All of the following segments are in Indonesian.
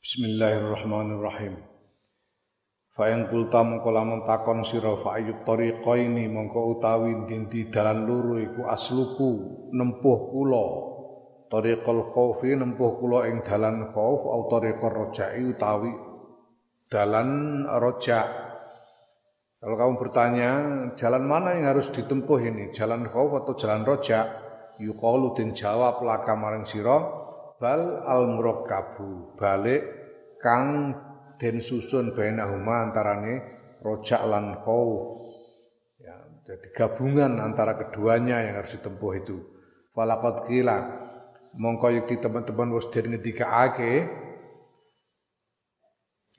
Bismillahirrahmanirrahim. Fa in qulta mongko lamun takon sira fa ayyut tariqaini mongko utawi dinti dalan loro iku asluku nempuh kula tariqal khaufi nempuh kula ing dalan khauf au tariqar roja'i utawi dalan roja. Kalau kamu bertanya, jalan mana yang harus ditempuh ini? Jalan khauf atau jalan roja? Yuqalu den jawab laka maring sira bal al murakkabu balik kang den susun bainahuma antarane rojak lan khauf. Ya jadi gabungan antara keduanya yang harus ditempuh itu. Falaqad qila mongko yukti teman-teman wis den ngendikaake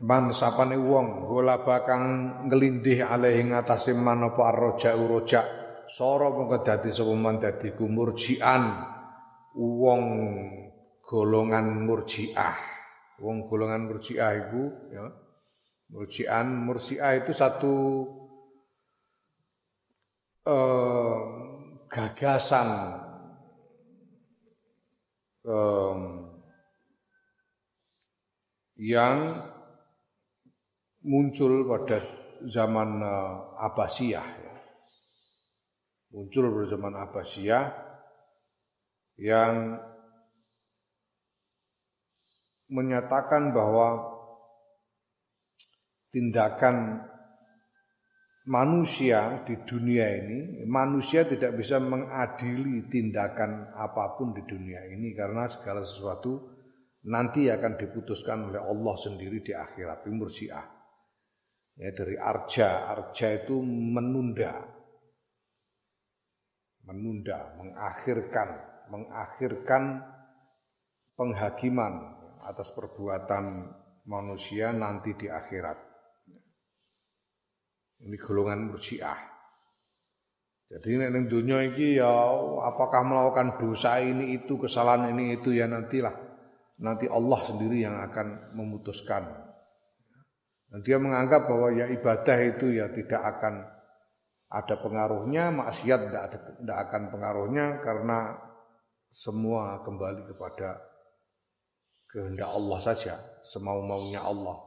man sapane wong gola bakang ngelindih alaihi ngatasé man apa arroja urojak soro mongko dadi sapa man dadi kumurjian wong golongan murjiah. Wong golongan murjiah itu ya. Murjian, murjiah itu satu eh, gagasan eh, yang muncul pada zaman eh, Abbasiyah ya. Muncul pada zaman Abbasiyah yang menyatakan bahwa tindakan manusia di dunia ini, manusia tidak bisa mengadili tindakan apa pun di dunia ini karena segala sesuatu nanti akan diputuskan oleh Allah sendiri di akhirat. Murjiah. Ya, dari arja, arja itu menunda, menunda, mengakhirkan, mengakhirkan penghakiman atas perbuatan manusia nanti di akhirat. Ini golongan murjiah. Jadi nek dunia ini ya apakah melakukan dosa ini itu kesalahan ini itu ya nantilah nanti Allah sendiri yang akan memutuskan. Dan dia menganggap bahwa ya ibadah itu ya tidak akan ada pengaruhnya, maksiat tidak akan pengaruhnya karena semua kembali kepada kehendak Allah saja, semau-maunya Allah.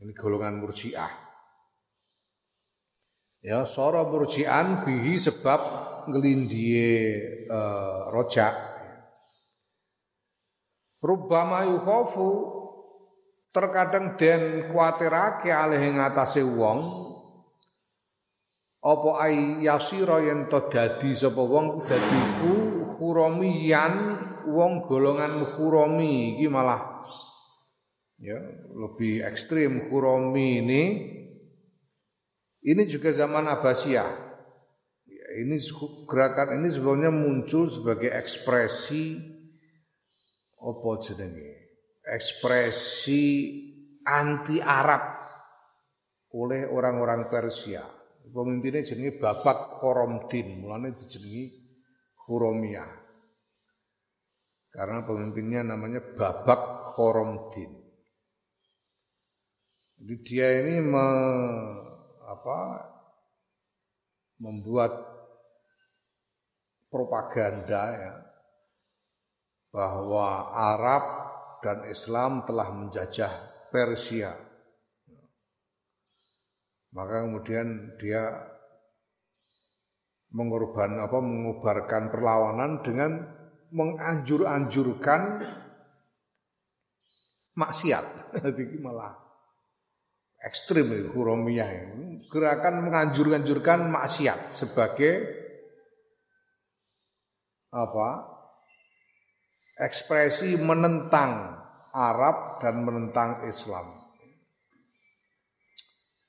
Ini golongan murjiah. Ya, sora murjian bihi sebab ngelindie uh, rojak. Rubbama yukhafu terkadang den kuatirake alih ngatasé wong apa ai yasira yen to dadi sapa wong dadi huromiyan wong golongan huromi iki malah ya lebih ekstrim huromi ini. Ini juga zaman Abbasiyah. Ya, ini gerakan ini sebenarnya muncul sebagai ekspresi apa jenenge? Ekspresi anti Arab oleh orang-orang Persia. Pemimpinnya jenenge Babak Khoromdin mulane dijenengi Huromiyah. Karena pemimpinnya namanya Babak Khoromdin. Jadi dia ini me, apa, membuat propaganda ya bahwa Arab dan Islam telah menjajah Persia. Maka kemudian dia mengorban apa mengubarkan perlawanan dengan menganjur-anjurkan maksiat. Jadi malah ekstrim itu huromiyah. Gerakan menganjur-anjurkan maksiat sebagai apa? Ekspresi menentang Arab dan menentang Islam.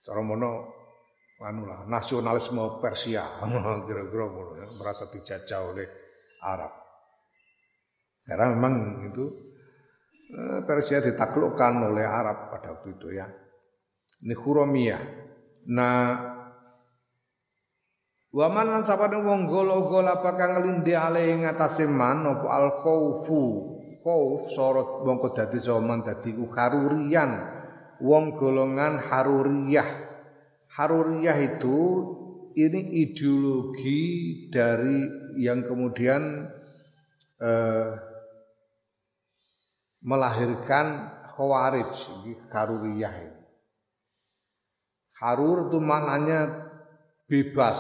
Cara mono anu lah, nasionalisme Persia kira-kira ya, merasa dijajah oleh Arab. Karena memang itu eh, Persia ditaklukkan oleh Arab pada waktu itu ya. Ini Khuromiyah. Nah, Waman lan sapane wong golo-golo bakal nglindi ale ing atase man apa al khaufu. Khauf sorot mongko dadi zaman dadi ku harurian. Wong golongan haruriyah Haruriyah itu ini ideologi dari yang kemudian eh, melahirkan khawarij, ini haruriyah ini. Harur itu maknanya bebas.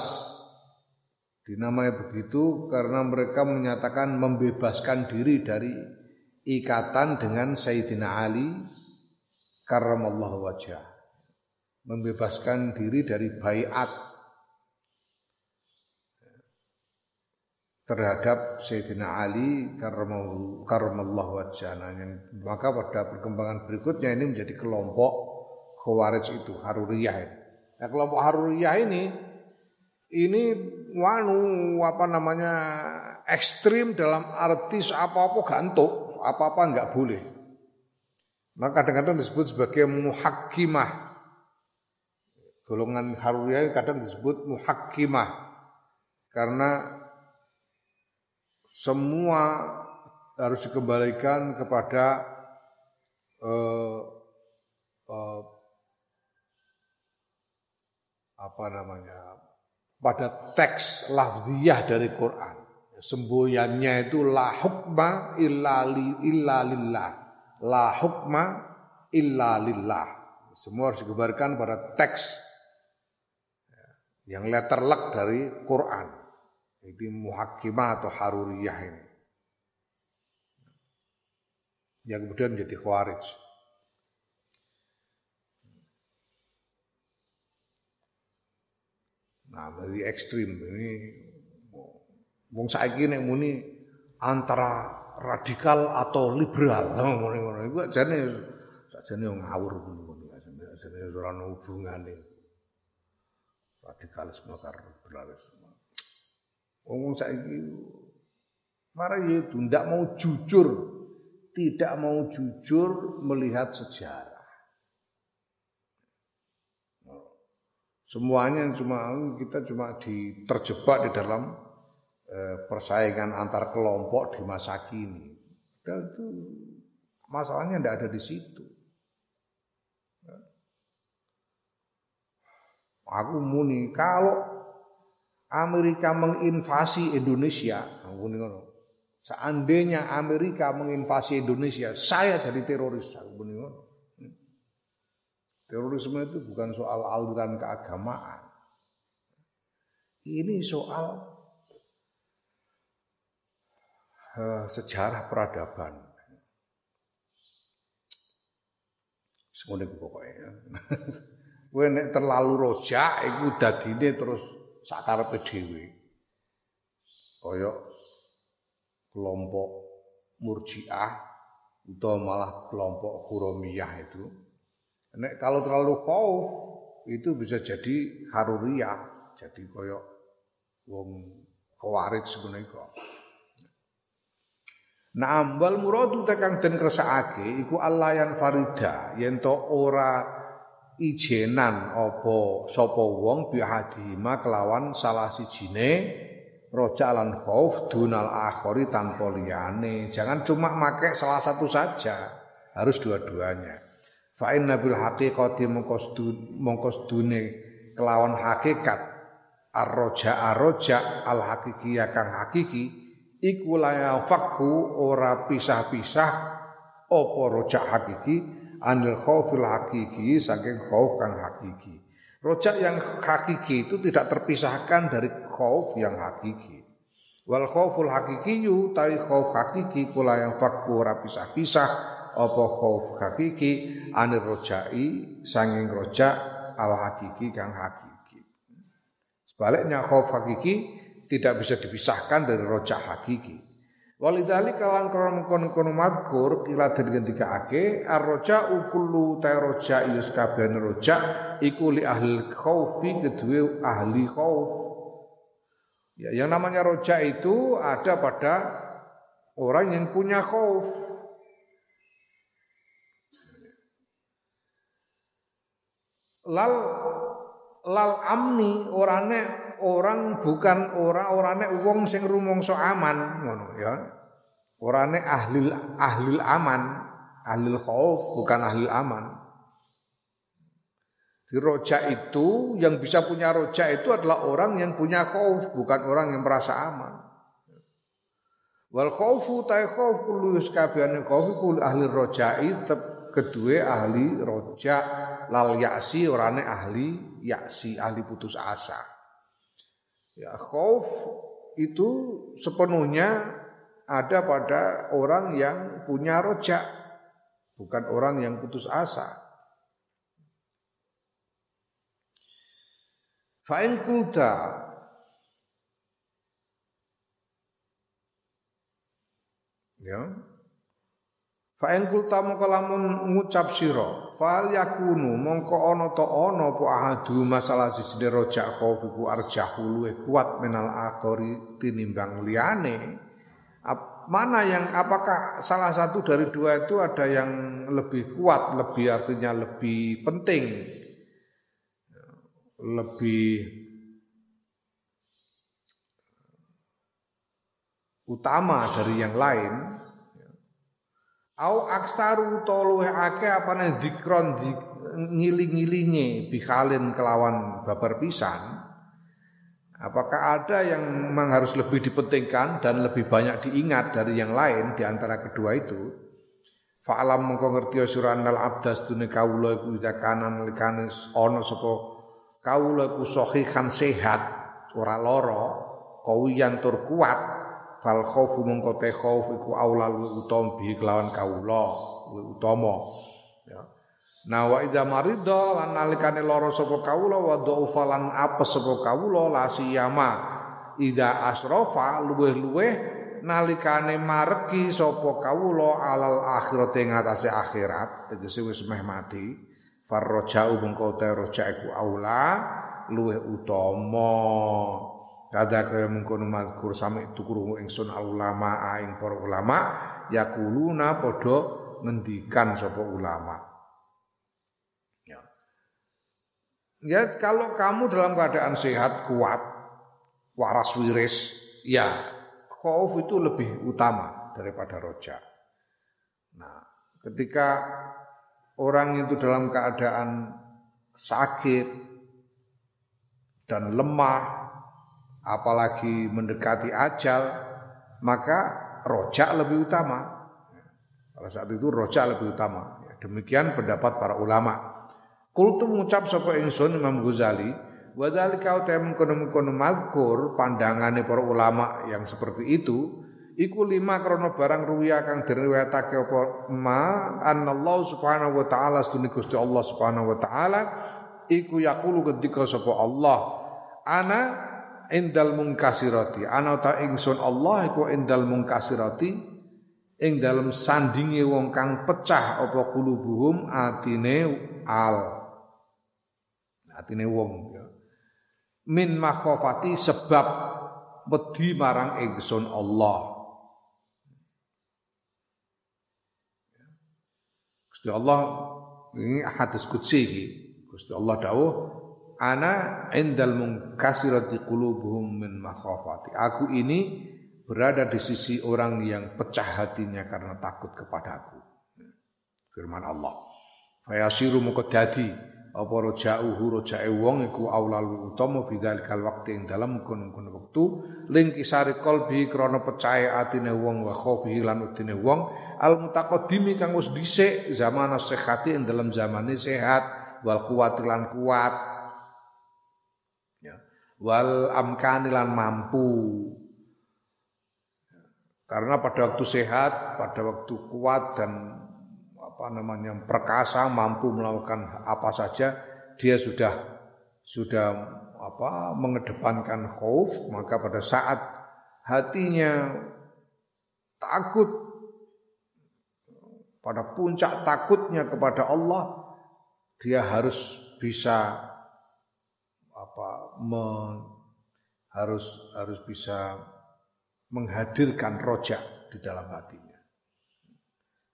Dinamai begitu karena mereka menyatakan membebaskan diri dari ikatan dengan Sayyidina Ali karramallahu wajah. Membebaskan diri dari bayat terhadap Sayyidina Ali karramallahu wajah. Nah, maka pada perkembangan berikutnya ini menjadi kelompok Khawarij itu, Haruriyah. Nah, kelompok Haruriyah ini ini wanu apa namanya ekstrim dalam arti apa-apa gantuk, apa-apa enggak boleh. Maka kadang-kadang disebut sebagai muhakkimah. Golongan Haruriyah kadang disebut muhakkimah karena semua harus dikembalikan kepada uh, uh, apa namanya pada teks lafziyah dari Quran. Semboyannya itu la hukma illa, li, illa lillah. La hukma illa lillah. Semua harus digambarkan pada teks yang letterlek dari Quran. Ini muhakimah atau haruriyah ini. Yang kemudian menjadi khawarij. Nah, dari ekstrim ini wong saiki nek muni antara radikal atau liberal. Ngono-ngono iku jane sakjane ngawur ngono. Jane ora ono hubungane. Radikalisme liberalisme. Wong saiki marah itu ndak mau jujur, tidak mau jujur melihat sejarah. Semuanya cuma kita cuma diterjebak di dalam eh, persaingan antar kelompok di masa kini. Dan itu masalahnya tidak ada di situ. Aku muni kalau Amerika menginvasi Indonesia, aku muni Seandainya Amerika menginvasi Indonesia, saya jadi teroris. Aku muni Terorisme itu bukan soal aliran keagamaan. Ini soal uh, sejarah peradaban. Semuanya pokoknya. Kowe nek terlalu rojak iku dadine terus sakarepe dhewe. Kaya kelompok Murji'ah atau malah kelompok Huromiyah itu Nek kalau terlalu khauf itu bisa jadi haruriyah, jadi koyok wong kawarit kok. Nah, ambal muradu tekang den kersakake iku Allah yang farida yen to ora ijenan apa sapa wong bihadima kelawan salah sijine roja lan khauf dunal akhori tanpa liyane. Jangan cuma make salah satu saja, harus dua-duanya. Fa inna bil haqiqati mongkosdune kelawan hakikat arroja arroja al hakikiyah kang hakiki iku la fakhu ora pisah-pisah apa roja hakiki anil khaufil hakiki saking khauf kang hakiki. Rojak yang hakiki itu tidak terpisahkan dari khauf yang hakiki. Wal khauful hakikiyu tai khauf hakiki kula yang fakku ora pisah-pisah apa khauf hakiki anir rojai sanging roja al hakiki kang hakiki. Sebaliknya khauf hakiki tidak bisa dipisahkan dari roja hakiki. Walidali kawan krono kono madkur kila dari ketika ake arroja ukulu roja ius kabian roja iku li ahli khaufi kedua ahli khauf. Ya, yang namanya roja itu ada pada orang yang punya khauf. lal lal amni orane orang bukan ora orane wong sing rumangsa aman ngono ya. Orane ahli ahli aman ahli khauf bukan ahli aman. Di roja itu yang bisa punya roja itu adalah orang yang punya khauf bukan orang yang merasa aman. Wal khaufu ta khauf kullu kabehane khauf iku ahli rojai kedua ahli roja lal yaksi orane ahli yaksi ahli putus asa. Ya khauf itu sepenuhnya ada pada orang yang punya roja, bukan orang yang putus asa. Fa'in kulta Ya. Fa in kulta mongko lamun ngucap sira, fal yakunu mongko ana ta ana apa ahadu masalah siji rojak khaufiku arjahu luwe kuat menal akori tinimbang liyane. Mana yang apakah salah satu dari dua itu ada yang lebih kuat, lebih artinya lebih penting, lebih utama dari yang lain au aksaru to luweh akeh apane dikron di, ngiling-ngilinge bikhalin kelawan babar pisan apakah ada yang memang harus lebih dipentingkan dan lebih banyak diingat dari yang lain di antara kedua itu? Fa'alam mengko ngerti sira annal abdas dune kawula iku kanan likane ana sapa kawula iku sahihan sehat ora lara kawiyan tur kuat fal khaufu mongko te khauf iku luwih utama bi kelawan luwih utama ya. Nah wa idza marida lan nalikane lara sapa kawula wa dhaufa lan apes sapa kawula la siyama. Idza asrafa luweh-luweh nalikane mareki sapa kawula alal akhirat ing atase akhirat tegese wis meh mati farroja'u mengko te roja iku aula luweh utama Kada kaya mengkono mazkur sami tukurungu ingsun ulama ing para ulama yakuluna padha ngendikan sapa ulama. Ya. ya kalau kamu dalam keadaan sehat kuat waras wiris ya khauf itu lebih utama daripada roja. Nah, ketika orang itu dalam keadaan sakit dan lemah apalagi mendekati ajal, maka rojak lebih utama. Pada saat itu rojak lebih utama. Ya, demikian pendapat para ulama. Kultu mengucap sapa ingsun Imam Ghazali, wa dzalika utem kono-kono mazkur pandangane para ulama yang seperti itu iku lima krono barang ruwiya kang diriwayatake apa ma annallahu subhanahu wa taala sedune Gusti Allah subhanahu wa taala iku yaqulu ketika sapa Allah ana indal mungkasirati. Ana ta ingsun Allah iku indal mungkasirati ing dalem sandinge wong kang pecah apa kulubuhum atine al. Atine wong ya. min makhofati sebab wedi marang ingsun Allah. Gusti Allah ini hadis qudsi Gusti Allah dawuh ana indal munkasirati qulubuhum min makhafati. Aku ini berada di sisi orang yang pecah hatinya karena takut kepadaku. Firman Allah. Fayasiru muka dadi apa roja'uhu roja'e wong iku aulal utama fi dzalikal waqti ing dalam kono-kono wektu ling kisari qalbi krana pecahe atine wong wa khaufihi lan utine wong al mutaqaddimi kang wis dhisik zaman sehati ing dalam zamane sehat wal kuat lan kuat wal amkanilan mampu. Karena pada waktu sehat, pada waktu kuat dan apa namanya perkasa mampu melakukan apa saja, dia sudah sudah apa mengedepankan khauf, maka pada saat hatinya takut pada puncak takutnya kepada Allah, dia harus bisa me, harus harus bisa menghadirkan rojak di dalam hatinya.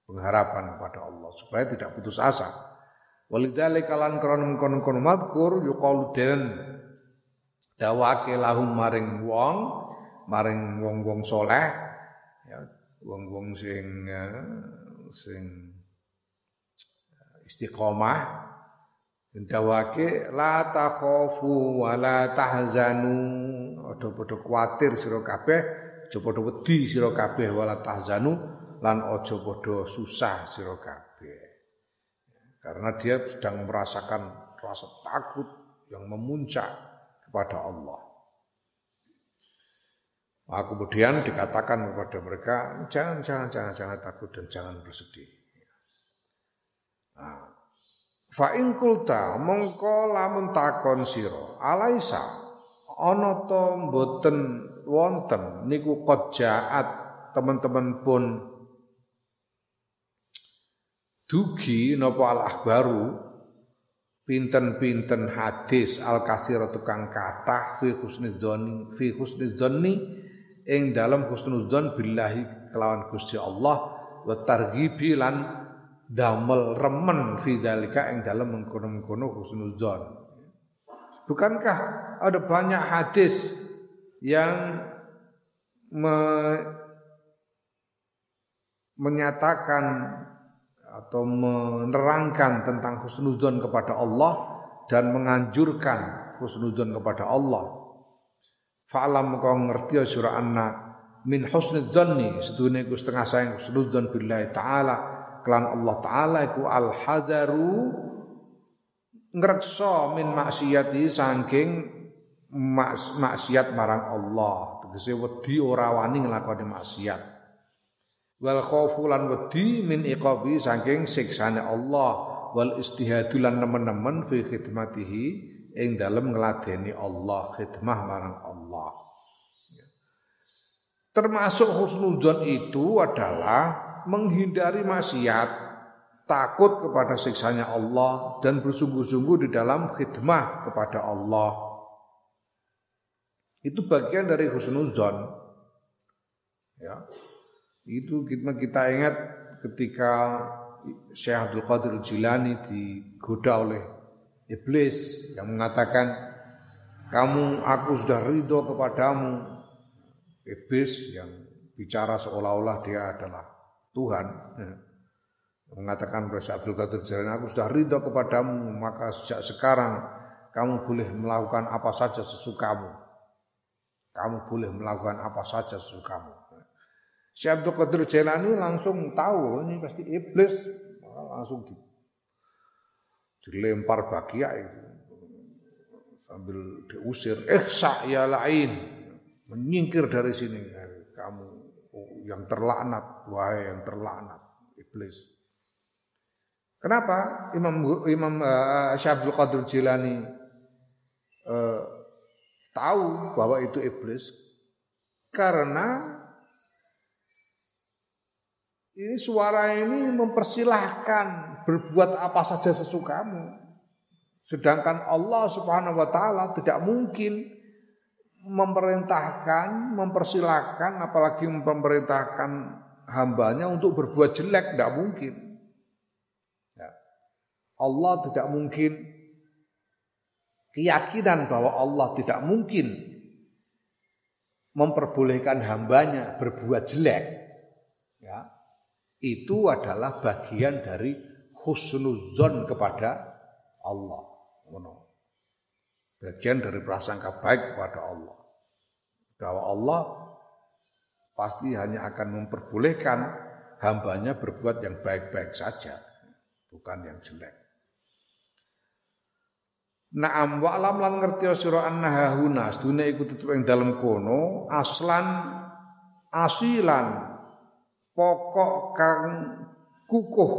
Pengharapan kepada Allah supaya tidak putus asa. Walidzalika lan krono kono madkur yuqalu den dawake lahum maring wong maring wong-wong soleh ya wong-wong sing eh, sing istiqomah Dawake la takhafu wa la tahzanu. Ada padha kuwatir sira kabeh aja padha wedi sira kabeh tahzanu lan aja padha susah sira kabeh. Karena dia sedang merasakan rasa takut yang memuncak kepada Allah. Nah, kemudian dikatakan kepada mereka, jangan, jangan, jangan, jangan takut dan jangan bersedih. Nah, Fa in kulta mongko lamun takon sira alaisa? Ana to mboten wonten niku jaat teman-teman pun dugi napa al akhbaru pinten-pinten hadis al kasira tukang kathah fi husnudzon fi husnudzonni ing dalam husnudzon billahi kelawan Gusti Allah wa targhibi lan damel remen fidzalika yang dalam mengkono-mengkono husnuzon. Bukankah ada banyak hadis yang me, menyatakan atau menerangkan tentang husnuzon kepada Allah dan menganjurkan husnuzon kepada Allah. Fa'alam kau ngerti ya surah anna min husnudzonni sedune ku setengah sayang husnudzon billahi ta'ala kelan Allah taala iku al hadaru ngrekso min maksiati saking maks maksiat marang Allah. Tegese wedi ora wani nglakoni maksiat. Wal khaufu lan wedi min iqabi saking siksane Allah. Wal istihadu lan nemen-nemen fi khidmatihi ing dalem ngladeni Allah khidmah marang Allah. Termasuk husnudzon itu adalah menghindari maksiat, takut kepada siksanya Allah dan bersungguh-sungguh di dalam khidmah kepada Allah. Itu bagian dari husnuzon. Ya. Itu kita, kita ingat ketika Syekh Abdul Qadir Jilani digoda oleh iblis yang mengatakan kamu aku sudah ridho kepadamu iblis yang bicara seolah-olah dia adalah Tuhan. Ya. mengatakan kepada Abdul Qadir Jailani aku sudah ridho kepadamu maka sejak sekarang kamu boleh melakukan apa saja sesukamu. Kamu boleh melakukan apa saja sesukamu. Syekh Abdul Qadir Jailani langsung tahu ini pasti iblis. Langsung di, dilempar bagia itu. Sambil diusir eh ya lain. Menyingkir dari sini. Kamu yang terlaknat, wahai yang terlaknat, iblis. Kenapa Imam Imam uh, Qadir Jilani uh, tahu bahwa itu iblis? Karena ini suara ini mempersilahkan berbuat apa saja sesukamu. Sedangkan Allah Subhanahu wa taala tidak mungkin memerintahkan, mempersilahkan, apalagi memerintahkan hambanya untuk berbuat jelek, tidak mungkin. Ya. Allah tidak mungkin keyakinan bahwa Allah tidak mungkin memperbolehkan hambanya berbuat jelek. Ya. Itu adalah bagian dari husnuzon kepada Allah bagian dari prasangka baik kepada Allah. Bahwa Allah pasti hanya akan memperbolehkan hambanya berbuat yang baik-baik saja, bukan yang jelek. Naam wa alam lan ngerti sira annaha huna sedune iku tutup ing dalem kono aslan asilan pokok kang kukuh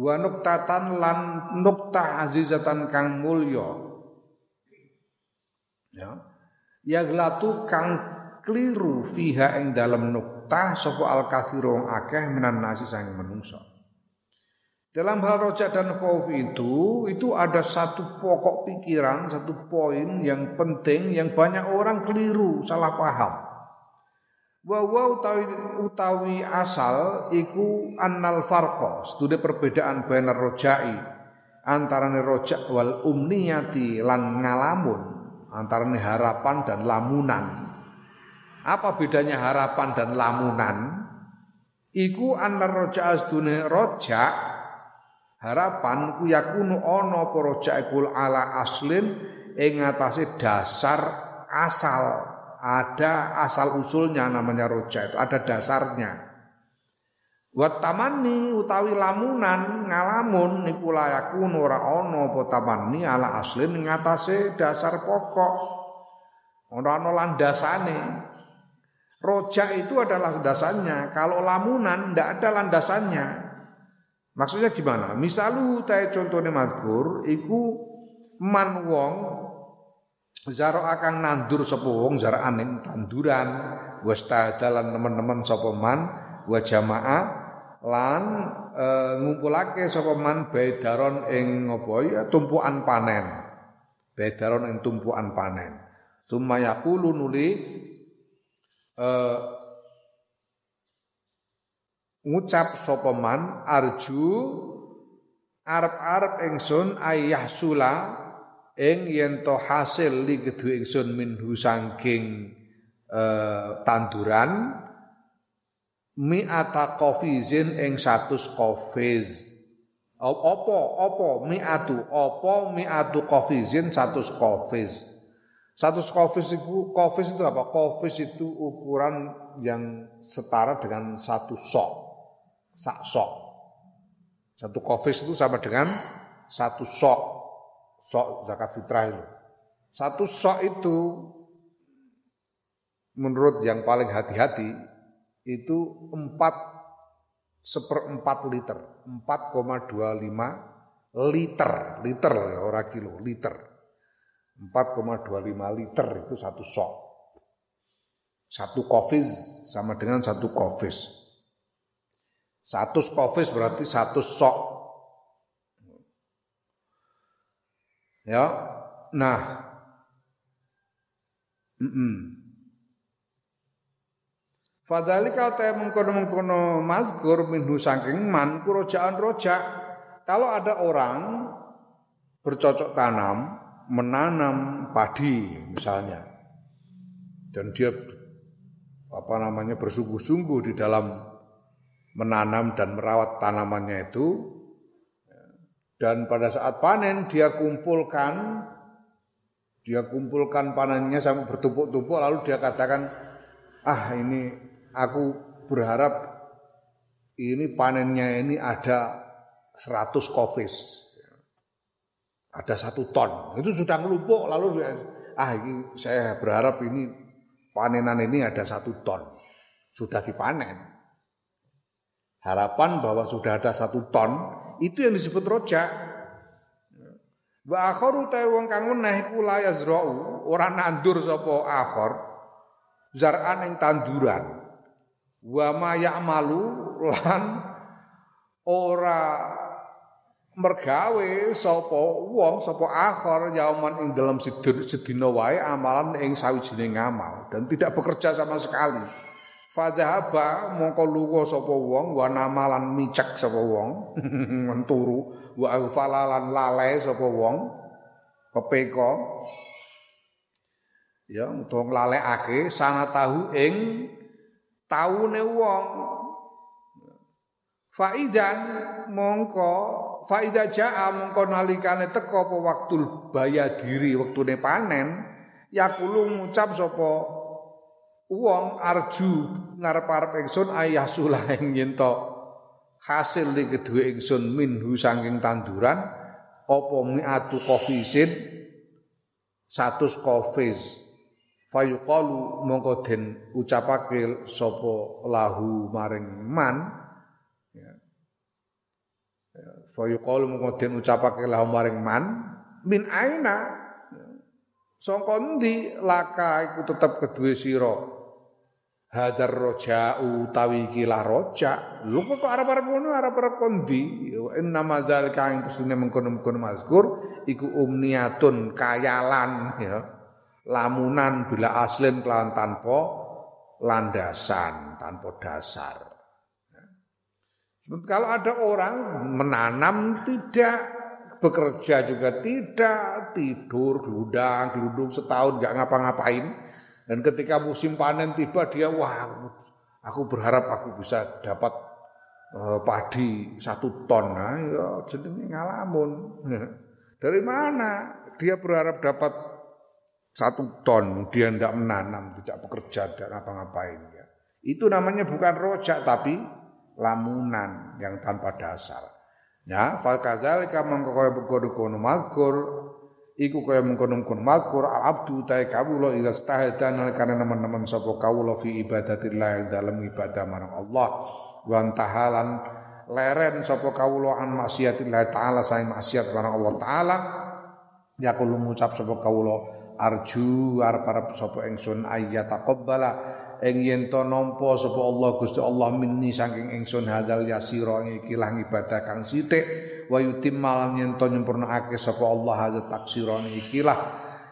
wa nuktatan lan nukta azizatan kang mulya ya. Ya glatu kang kliru fiha ing dalam nuktah sapa al kathirung akeh menan nasi sang menungso dalam hal rojak dan khauf itu itu ada satu pokok pikiran satu poin yang penting yang banyak orang keliru salah paham. Wawa utawi, utawi asal iku annal farqa studi perbedaan benar rojai antarane rojak wal umniyati lan ngalamun antara harapan dan lamunan. Apa bedanya harapan dan lamunan? Iku anar roja asdune roja harapan ku yakunu ono apa ikul ala aslin ing atase dasar asal ada asal usulnya namanya roja itu ada dasarnya Wat tamani utawi lamunan ngalamun niku layakun ora ana apa tamani ala aslin ngatasé dasar pokok. Ora ana landasane. Rojak itu adalah dasarnya. Kalau lamunan ndak ada landasannya. Maksudnya gimana? Misalu tae contohnya mazkur iku man wong zaro akan nandur sapa wong zaraan tanduran wis dalan teman-teman sapa man wa jamaah lan e, ngumpulake sapa man bedaron ing apa ya tumpukan panen. Bedaron ing tumpukan panen. Summa yaqulu nuli e, ngucap sapa man arju arep-arep ingsun ayah sula ing yen to hasil li kedue ingsun minhu saking e, tanduran mi'ata qafizin ing 100 qafiz. Apa apa mi'atu apa mi'atu qafizin 100 qafiz. 100 qafiz itu qafiz itu apa? Qafiz itu ukuran yang setara dengan satu sok. Sak sok. Satu qafiz itu sama dengan satu sok. Sok zakat fitrah itu. Satu sok itu menurut yang paling hati-hati itu 4 seperempat liter, 4,25 liter, liter ya orang kilo, liter. 4,25 liter itu satu sok. Satu kofis sama dengan satu kofis. Satu kofis berarti satu sok. Ya, nah, mm -mm. Fadhalika ta mengkono-mengkono mazkur minhu saking man kurojaan rojak. Kalau ada orang bercocok tanam, menanam padi misalnya. Dan dia apa namanya bersungguh-sungguh di dalam menanam dan merawat tanamannya itu dan pada saat panen dia kumpulkan dia kumpulkan panennya sampai bertumpuk-tumpuk lalu dia katakan ah ini aku berharap ini panennya ini ada 100 kofis. Ada satu ton. Itu sudah ngelumpuk lalu ah ini saya berharap ini panenan ini ada satu ton. Sudah dipanen. Harapan bahwa sudah ada satu ton itu yang disebut rojak. Wa akharu ta wong kang meneh iku la yazra'u, ora nandur sapa akhir zar'an ing tanduran wa ma ya'malu lan ora mergawe sapa wong sapa akhir yauman ing dalam sedina wae amalan ing sawijining amal dan tidak bekerja sama sekali. Fadhaba mongko lunga sapa wong wa namalan micek sapa wong menturu wa falalan lale sapa wong kepeka ya utawa nglalekake sana tahu ing taune wong. Faidan mongko faida jaa mongko nalikane teko apa waktul bayadiri wektune panen yakulu ngucap sapa wong arju ngarep-arep ingsun ayah sulah yen hasil li kedue ingsun minhu saking tanduran apa miatu kofisin? Satu kofis fayuqalu mongko den ucapake sapa lahu maring man. Ya, ya fayuqalu mongko den ucapake lahu maring man. Min aina? Sangka ndi laka iku tetep kedue sira. Hadar roja'u utawi iki roja. Lho kok arep-arep ngono? Arep-arep kondi inna madzalika ing pestune mengkono-mengkono mazkur iku umniatun kayalan ya lamunan bila aslin kelawan tanpa landasan, tanpa dasar. Kalau ada orang menanam tidak, bekerja juga tidak, tidur, geludang, geludung setahun nggak ngapa-ngapain, dan ketika musim panen tiba dia wah, aku berharap aku bisa dapat uh, padi satu ton, nah, ya jenenge ngalamun. Dari mana dia berharap dapat satu ton dia tidak menanam, tidak bekerja, tidak ngapa-ngapain ya. Itu namanya bukan rojak tapi lamunan yang tanpa dasar. Ya, fal kadzalika mangko kaya kono mazkur iku kaya mengkono-mengkono mazkur al abdu ta kawula ila stahadana karena teman-teman sapa kawula fi ibadatillah yang dalam ibadah marang Allah wa tahalan leren sapa kawula an maksiatillah taala saing maksiat marang Allah taala ya kulo ngucap sapa kawula arju arep-arep sapa ingsun ayyataqabbala ing yen to nampa sapa Allah Gusti Allah minni saking ingsun hadzal yasira ing iki lah ibadah kang sithik. Wa yutimmal yen to nyempurnakake sapa Allah hadzal taksira ikilah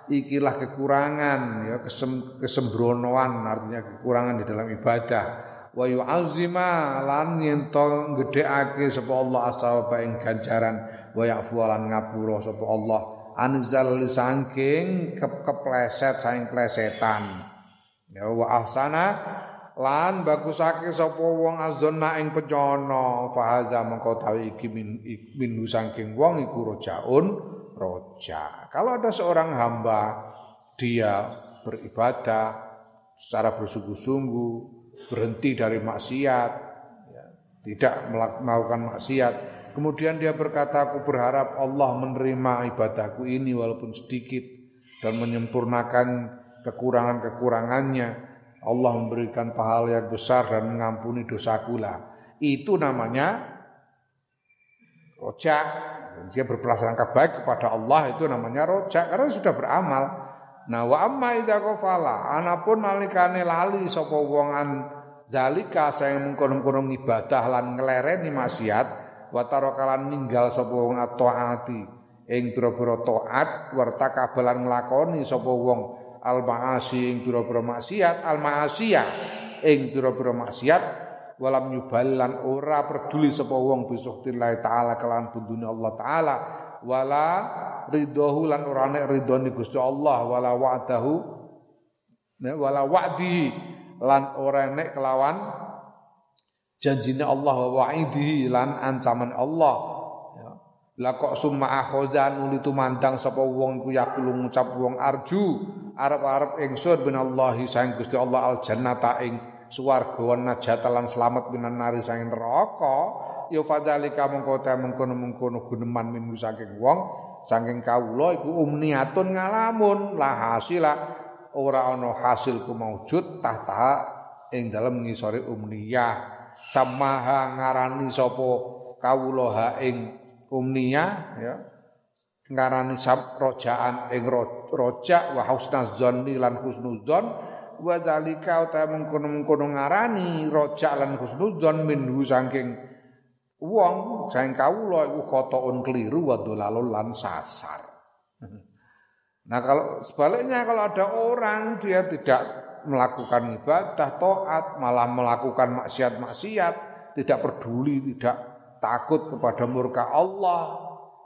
ikilah kekurangan ya kesem, kesembronoan artinya kekurangan di dalam ibadah. Wa yu'azzima lan yen to gedhekake sapa Allah asawaba ing ganjaran. Wa ya'fu lan ngapura sapa Allah anzal saking kepleset saing plesetan Ya wa ahsana lan bagusake sapa wong azonna ing pejono fahaza mengko tawi iki min, min saking wong iku rojaun roja. Kalau ada seorang hamba dia beribadah secara bersungguh-sungguh, berhenti dari maksiat, ya, tidak melakukan maksiat, kemudian dia berkata, aku berharap Allah menerima ibadahku ini walaupun sedikit dan menyempurnakan kekurangan-kekurangannya. Allah memberikan pahala yang besar dan mengampuni dosaku lah. Itu namanya rojak. Dia berprasangka baik kepada Allah itu namanya rojak karena sudah beramal. Nah wa amma idza qafala anapun nalikane lali sapa wong zalika saya mengkono-kono ibadah lan nglereni maksiat wa tarakalan ninggal sapa wong ati ing pira-pira taat warta kabalan nglakoni sapa wong al maasi ing pira-pira maksiat al maasiyah ing pira-pira maksiat walam nyubalan ora peduli sapa wong bisuktillah taala kelan bundune Allah taala. Wala ridhohu lan ora nek ridhone Gusti Allah wala wa'dahu wala wa'di lan ora nek kelawan janjine Allah wa wa'idihi lan ancaman Allah. Lah kok summa akhozan nuli tumandang sapa wong iku yakulu ngucap wong arju? Arep-arep ingsun binallahi sang Gusti Allah al jannata ing swarga wan najat lan slamet minan nari sang neraka. Ya fadzalika mengko ta mengkono-mengkono guneman min saking wong saking kawula iku umniatun ngalamun. La hasila ora ana hasil ku maujud tahta ing dalem ngisore umniyah samaha ngarani sapa kawula ha ing umniyah ya. Ngarani sab rojaan ing roja wa husnuzdzanni lan husnudzon wa zalika uta mengkono-mengkono ngarani roja lan husnudzon minhu saking wong saking kawula iku khotoun keliru wa dolalul lan sasar. Nah kalau sebaliknya kalau ada orang dia tidak melakukan ibadah taat malah melakukan maksiat-maksiat tidak peduli tidak takut kepada murka Allah,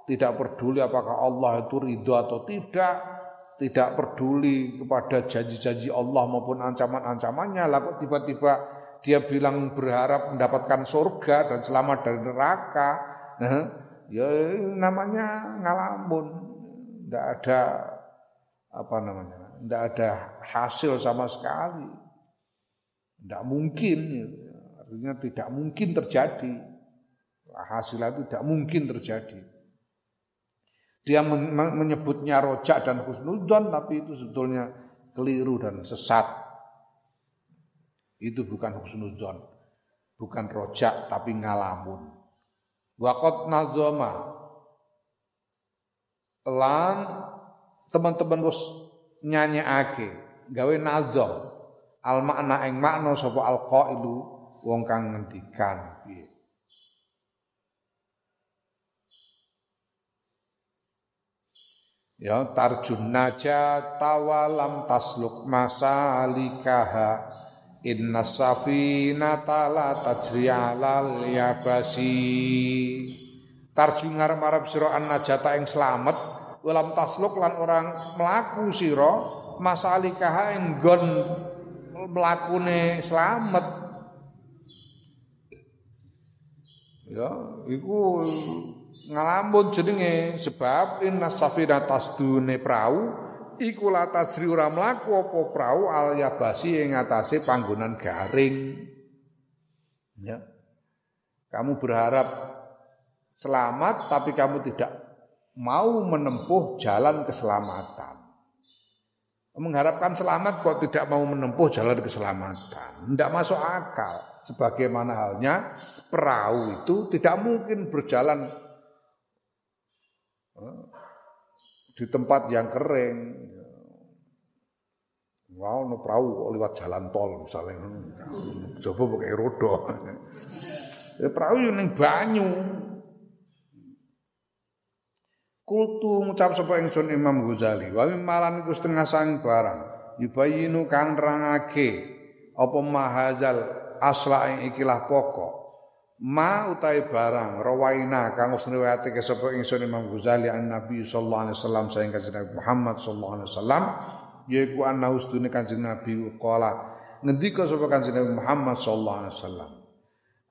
tidak peduli apakah Allah itu ridho atau tidak, tidak peduli kepada janji-janji Allah maupun ancaman-ancamannya, lalu tiba-tiba dia bilang berharap mendapatkan surga dan selamat dari neraka, ya namanya ngalamun, tidak ada apa namanya, tidak ada hasil sama sekali, tidak mungkin, artinya tidak mungkin terjadi hasil itu tidak mungkin terjadi. Dia menyebutnya rojak dan husnudon tapi itu sebetulnya keliru dan sesat. Itu bukan husnudon, bukan rojak tapi ngalamun. Wakot nazoma lan teman-teman nyanyi ake gawe nazom al makna eng makna sapa al qailu wong kang ngendikan piye? Ya tarjun naja tawalam tasluk masalikaha. Inna safinata la tajri alal yabasi. Tarjun ngarep-arep sira an najata ing slamet walam tasluk lan orang melaku sira masalikaha ing gon mlakune slamet ya iku ngalamun jenenge sebab inna safina tasdune prau iku latasri ora mlaku apa prau al yabasi ing atase panggonan garing. Ya. Kamu berharap selamat tapi kamu tidak mau menempuh jalan keselamatan. Mengharapkan selamat kok tidak mau menempuh jalan keselamatan. Tidak masuk akal. Sebagaimana halnya perahu itu tidak mungkin berjalan eh, di tempat yang kering. Wow, no perahu lewat jalan tol misalnya, coba pakai roda. Ya, perahu yang banyu. Kultu ngucap sapa ingsun Imam Ghazali, wa malan iku setengah sang barang. Yubayinu kang nerangake apa mahazal asla ikilah pokok ma utai barang rawaina kang wis riwayatake sapa ingsun Imam Ghazali an Nabi sallallahu alaihi wasallam saing kanjeng Muhammad sallallahu alaihi wasallam yaiku anna ustune kanjeng Nabi qala ngendika sapa kanjeng Muhammad sallallahu alaihi wasallam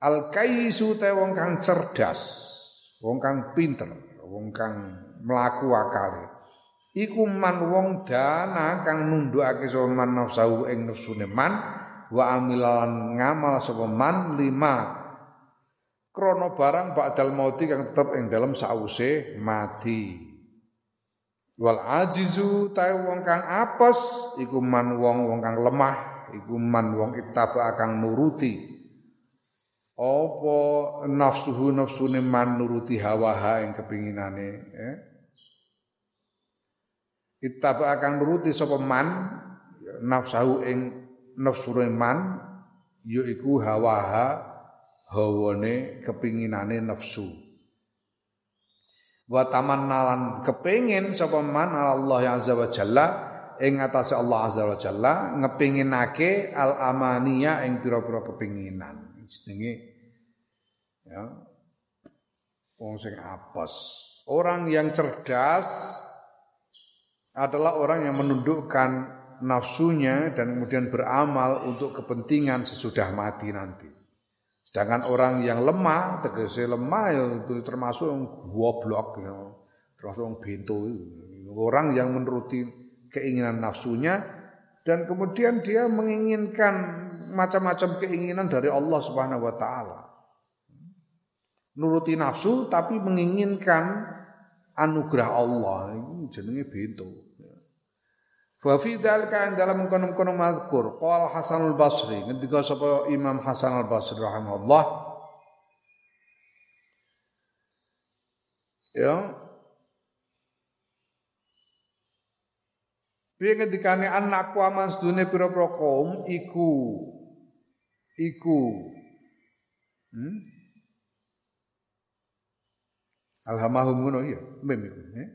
al kaisu te wong kang cerdas wong kang pinter wong kang mlaku akale. Iku man wong dana kang nundukake sapa man nafsu ing nafsune man wa amilan ngamal sapa man lima. Krono barang ba'dal mauti kang tetep ing dalam sause mati. Wal ajizu ta wong kang apes iku man wong wong kang lemah iku man wong ittaba kang nuruti. Apa nafsuhu nafsune man nuruti hawaha ing kepinginane eh? Ittaba kang nuruti sapa man nafsahu ing nafsune man yaiku hawaha hawane kepinginane nafsu. Wa tamannalan kepingin sapa man Allah azza wa jalla ing atase Allah azza wa jalla ngepinginake al amaniya ing pira-pira kepinginan. Jenenge ya wong sing apes. Orang yang cerdas adalah orang yang menundukkan nafsunya dan kemudian beramal untuk kepentingan sesudah mati nanti. Sedangkan orang yang lemah, tegese lemah ya termasuk yang goblok ya, termasuk yang bento. Orang yang menuruti keinginan nafsunya dan kemudian dia menginginkan macam-macam keinginan dari Allah Subhanahu wa taala. Nuruti nafsu tapi menginginkan anugerah Allah. Jenenge bento. Wa fi dzalika dalam kono-kono mazkur qala Hasan al-Basri ketika sapa Imam Hasan al-Basri rahimahullah ya Piye ngendikane anak kuaman sedune pira-pira kaum iku iku hmm? Alhamahum ngono iya, mem iku, eh?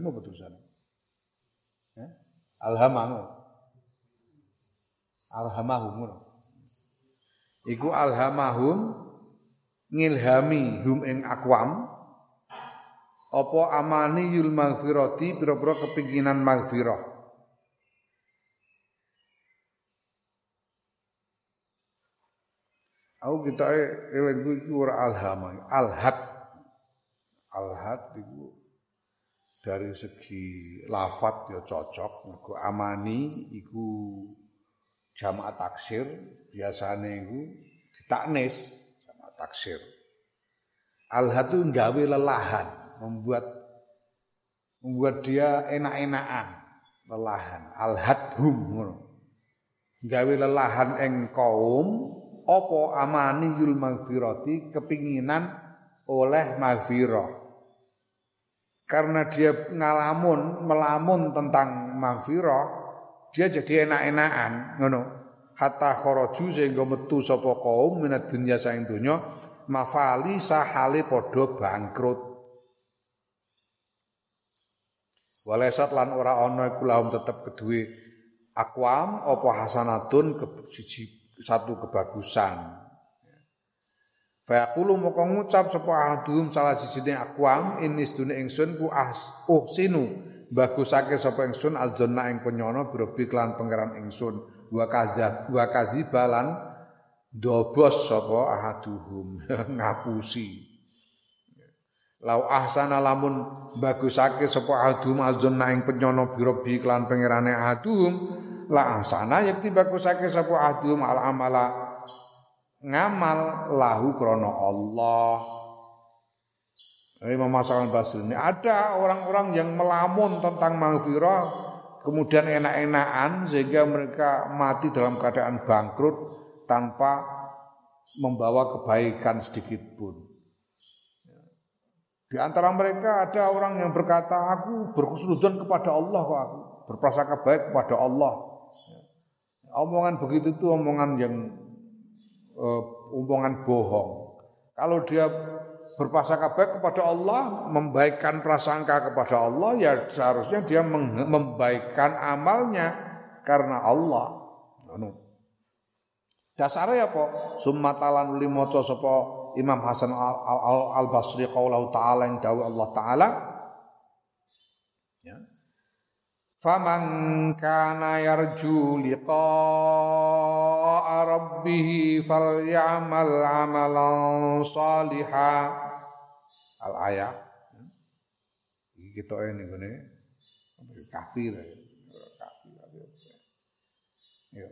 Mau betusan. Eh? alhamahum iku alhamahum ngilhami hum ing akwam apa amani yul maghfirati pira-pira kepinginan maghfirah Aku kita eling iku ora alhama, alhat. Alhat iku dari segi lafat ya cocok mergo amani iku jamaah taksir biasane iku ditaknis jamaah taksir. Alhatu nggawe lelahan membuat membuat dia enak-enakan lelahan. Alhathum ngono. Gawe lelahan eng kaum apa amani yul magfirati kepinginan oleh magfirah karena dia ngalamun melamun tentang maghfirah dia jadi enak-enakan ngono. Hatta kharaju sehingga metu sapa kaum minat dunya saing donya mafali sahale padha bangkrut. Walesat lan ora ana iku lahum tetep kedue akwam apa hasanatun ke, siji satu kebagusan Fayaqulu moko ngucap sapa ahadum salah sijine akwam ini sedune ingsun ku as uhsinu bagusake sapa ingsun aljanna ing penyono birobi klan pangeran ingsun. Wa kadzab wa kadzibalan dobos sapa ahaduhum ngapusi. Lau ahsana lamun bagusake sapa adum azun ing penyono birobi kelan pangerane adum la ahsana yakti bagusake sapa adum al amala ngamal lahu krono Allah Imam Hasan Basri ini ada orang-orang yang melamun tentang maghfirah kemudian enak-enakan sehingga mereka mati dalam keadaan bangkrut tanpa membawa kebaikan sedikit pun. Di antara mereka ada orang yang berkata, aku berkhusnudon kepada Allah kok aku. Berprasangka baik kepada Allah. Omongan begitu itu omongan yang uh, bohong. Kalau dia berprasangka baik kepada Allah, membaikkan prasangka kepada Allah, ya seharusnya dia membaikkan amalnya karena Allah. Dasarnya apa? Summatalan uli maca sapa Imam Hasan Al Basri qaulahu taala yang dawuh Allah taala ya. Faman kana yarju liqa'a rabbih falyamal amalan salihah. Al ayat. Iki kita ini. Kafir ya. Kafir. Ya.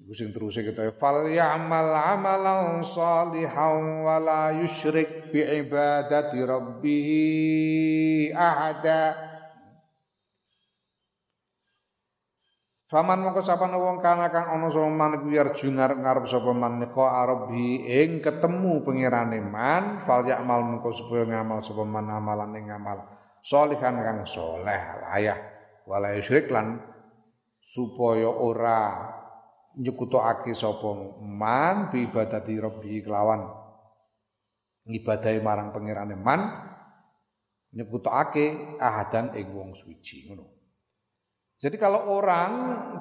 Iku sing terus kita fal ya'mal amalan salihan wa la yusyrik bi ibadati rabbih ahada. Faman mongko sapan wong kana kang ana sapa man iku yarju ngarep sapa man nika arabi ing ketemu pangerane man fal ya'mal mongko supaya ngamal sapa man amalan ing ngamal salihan kang saleh ayah wala yusyrik lan supaya ora nyekutokake sapa man bi ibadati rabbi kelawan. Ngibadahi marang pangerane man nyekutokake ahadan ing wong suci ngono jadi kalau orang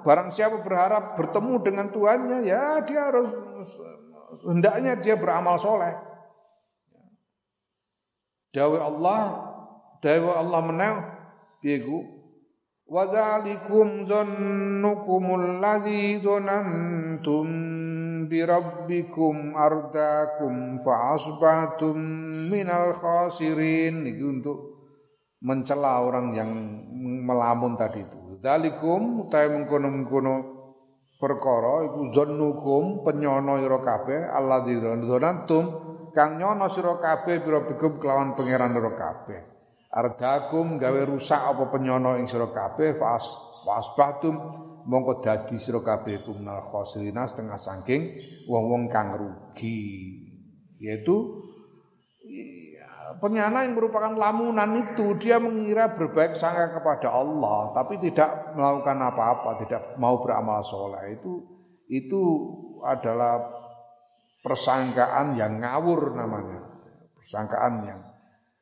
barang siapa berharap bertemu dengan Tuhannya, ya dia harus hendaknya dia beramal soleh. Dawe Allah, dawe Allah menang, piegu. Wadalikum zannukumul ladzi dzanantum bi rabbikum ardakum fa asbahtum minal khasirin. Ini untuk mencela orang yang melamun tadi itu. Dalikum utahe mengkono-mengkono perkara iku zannukum penyono ira kabeh alladzi dzanantum kang nyono sira kabeh pira bikum kelawan pangeran ira kabeh. Ardakum gawe rusak apa penyono ing sira kabeh fas wasbatum mongko dadi sira kabeh kumnal khosirina setengah saking wong-wong kang rugi yaitu penyana yang merupakan lamunan itu dia mengira berbaik sangka kepada Allah tapi tidak melakukan apa-apa, tidak mau beramal soleh itu itu adalah persangkaan yang ngawur namanya, persangkaan yang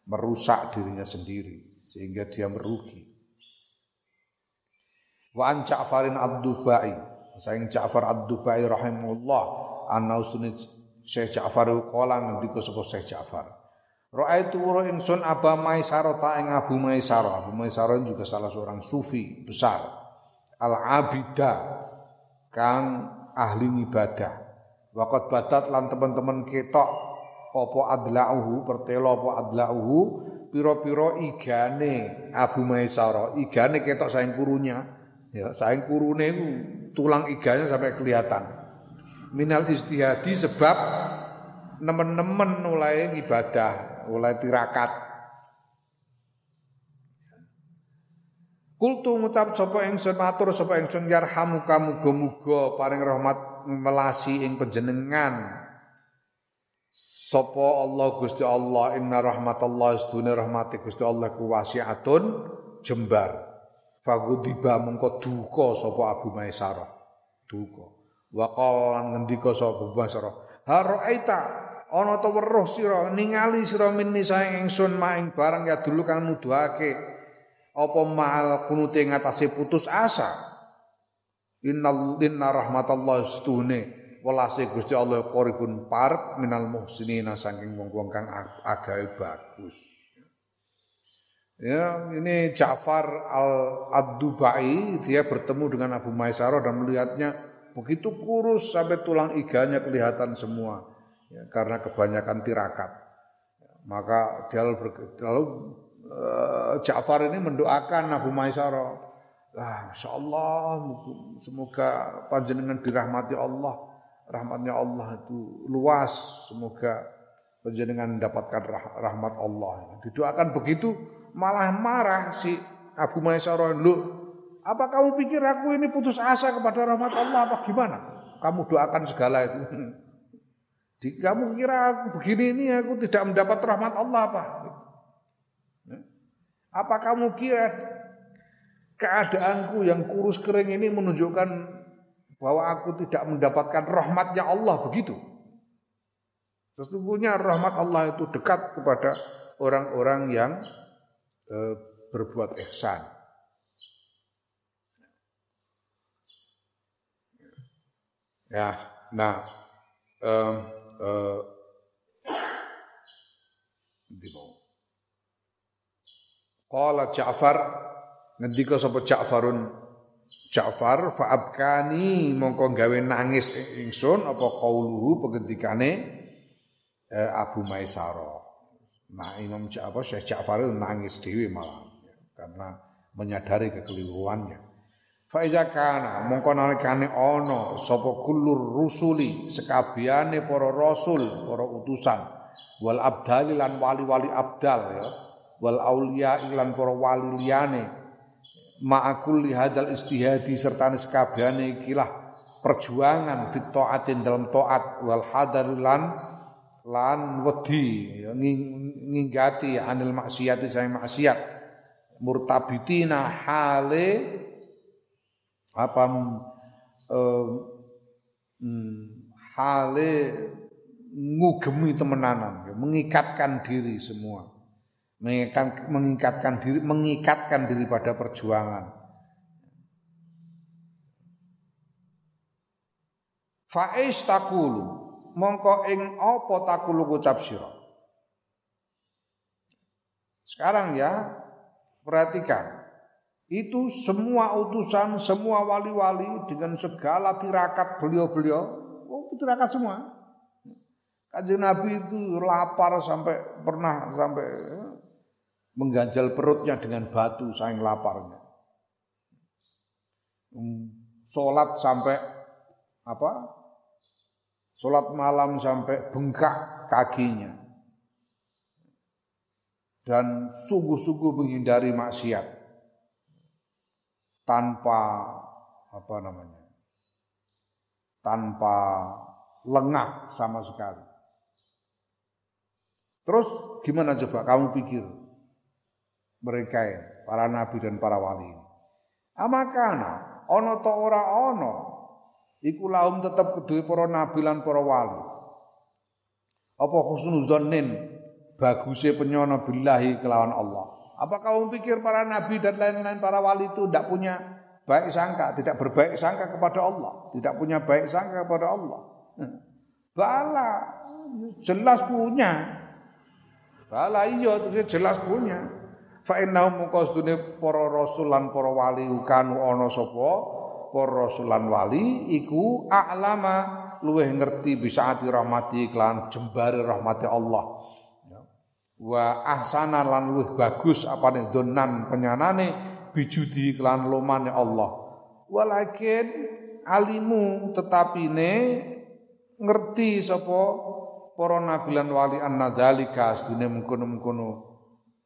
merusak dirinya sendiri sehingga dia merugi. Wa an Ja'farin Ad-Dubai, saing Ja'far Ad-Dubai rahimahullah, anna ustunit Syekh Ja'far qala ngendika sapa Syekh Ja'far. Ra'aitu wuro ingsun Aba Maisaro ta ing Abu Maisaro. Abu Maisaro juga salah seorang sufi besar. Al-abida kang ahli ibadah. Waqat batat lan teman-teman ketok apa adlauhu pertelo apa adlauhu piro-piro igane Abu Maisaro. Igane ketok saing kurunya. Ya, saing kurune tulang iganya sampai kelihatan. Minal istihadi sebab nemen-nemen mulai ibadah oleh tirakat. Kultu ngucap sapa ingsun matur sapa ingsun yarhamuka muga-muga paring rahmat melasi ing panjenengan. Sapa Allah Gusti Allah inna rahmatallah istune rahmati Gusti Allah ku wasiatun jembar. Fagudiba mengko duka sapa Abu Maisarah. Duka. Wa qala ngendika sapa Abu Maisarah, "Haraita ana ta weruh sira ningali sira minni saing ingsun maing barang ya dulu kang nuduhake. Apa mal kunute ngatasé putus asa? Innal inna rahmatallah stune welase Gusti Allah qaribun parep minal muhsinina saking wong-wong kang agawe bagus. Ya, ini Ja'far al-Ad-Dubai dia bertemu dengan Abu Maisarah dan melihatnya begitu kurus sampai tulang iganya kelihatan semua ya, karena kebanyakan tirakat. Maka dia lalu, uh, Ja'far ini mendoakan Abu Maisarah. Ah, Masya Allah, semoga panjenengan dirahmati Allah. Rahmatnya Allah itu luas, semoga panjenengan mendapatkan rahmat Allah. Didoakan begitu, malah marah si Abu Maisarah. Lu, apa kamu pikir aku ini putus asa kepada rahmat Allah apa gimana? Kamu doakan segala itu. Kamu kira aku begini ini aku tidak mendapat rahmat Allah apa? Apa kamu kira keadaanku yang kurus kering ini menunjukkan bahwa aku tidak mendapatkan rahmatnya Allah begitu? Sesungguhnya rahmat Allah itu dekat kepada orang-orang yang e, berbuat ihsan. Ya, nah, um, uh, Qala Ja'far ngendika sapa Ja'farun Ja'far fa'abkani mongko gawe nangis ingsun apa qauluhu pengendikane eh, Abu Maisara. Nah Imam Ja'far Syekh Ja'far nangis dhewe malah karena menyadari kekeliruannya. Faiza kana mongko nalikane ana sapa kulur rusuli sekabiane para rasul, para utusan. Wal abdal lan wali-wali abdal ya. Wal aulia lan para wali liyane. Ma'akul hadal istihadi serta sekabiane ikilah perjuangan fit taatin dalam taat. Wal hadar lan lan wedi ya, nginggati anil maksiati saya maksiat. Murtabitina hale apa um, hale ngugemi temenanan, mengikatkan diri semua, mengikatkan, mengikatkan diri, mengikatkan diri pada perjuangan. Faiz takulu mongko ing apa takulu sira. Sekarang ya perhatikan itu semua utusan, semua wali-wali dengan segala tirakat beliau-beliau, oh tirakat semua. Kanjeng Nabi itu lapar sampai pernah sampai eh, mengganjal perutnya dengan batu saking laparnya. Hmm, sholat sampai apa? Sholat malam sampai bengkak kakinya. Dan sungguh-sungguh menghindari maksiat tanpa apa namanya tanpa lengah sama sekali. Terus gimana coba kamu pikir mereka para nabi dan para wali ini? Amakana ono to ora ono iku laum tetep kedue para nabi lan para wali. Apa husnuzannin bagusnya penyono billahi kelawan Allah. Apa kamu pikir para nabi dan lain-lain para wali itu tidak punya baik sangka, tidak berbaik sangka kepada Allah, tidak punya baik sangka kepada Allah? Bala, jelas punya. Bala iya jelas punya. Fa innahum muqasdune para rasul lan para wali kanu ana sapa para rasul lan wali iku a'lama luweh ngerti bisa ati rahmati klan jembare rahmati Allah wa ahsana lan luwih bagus apane donan penyanane bijudi kelan lomane Allah. Walakin alimu tetapi ne ngerti sapa para nabi lan wali annadzalika sedune mengkono-mengkono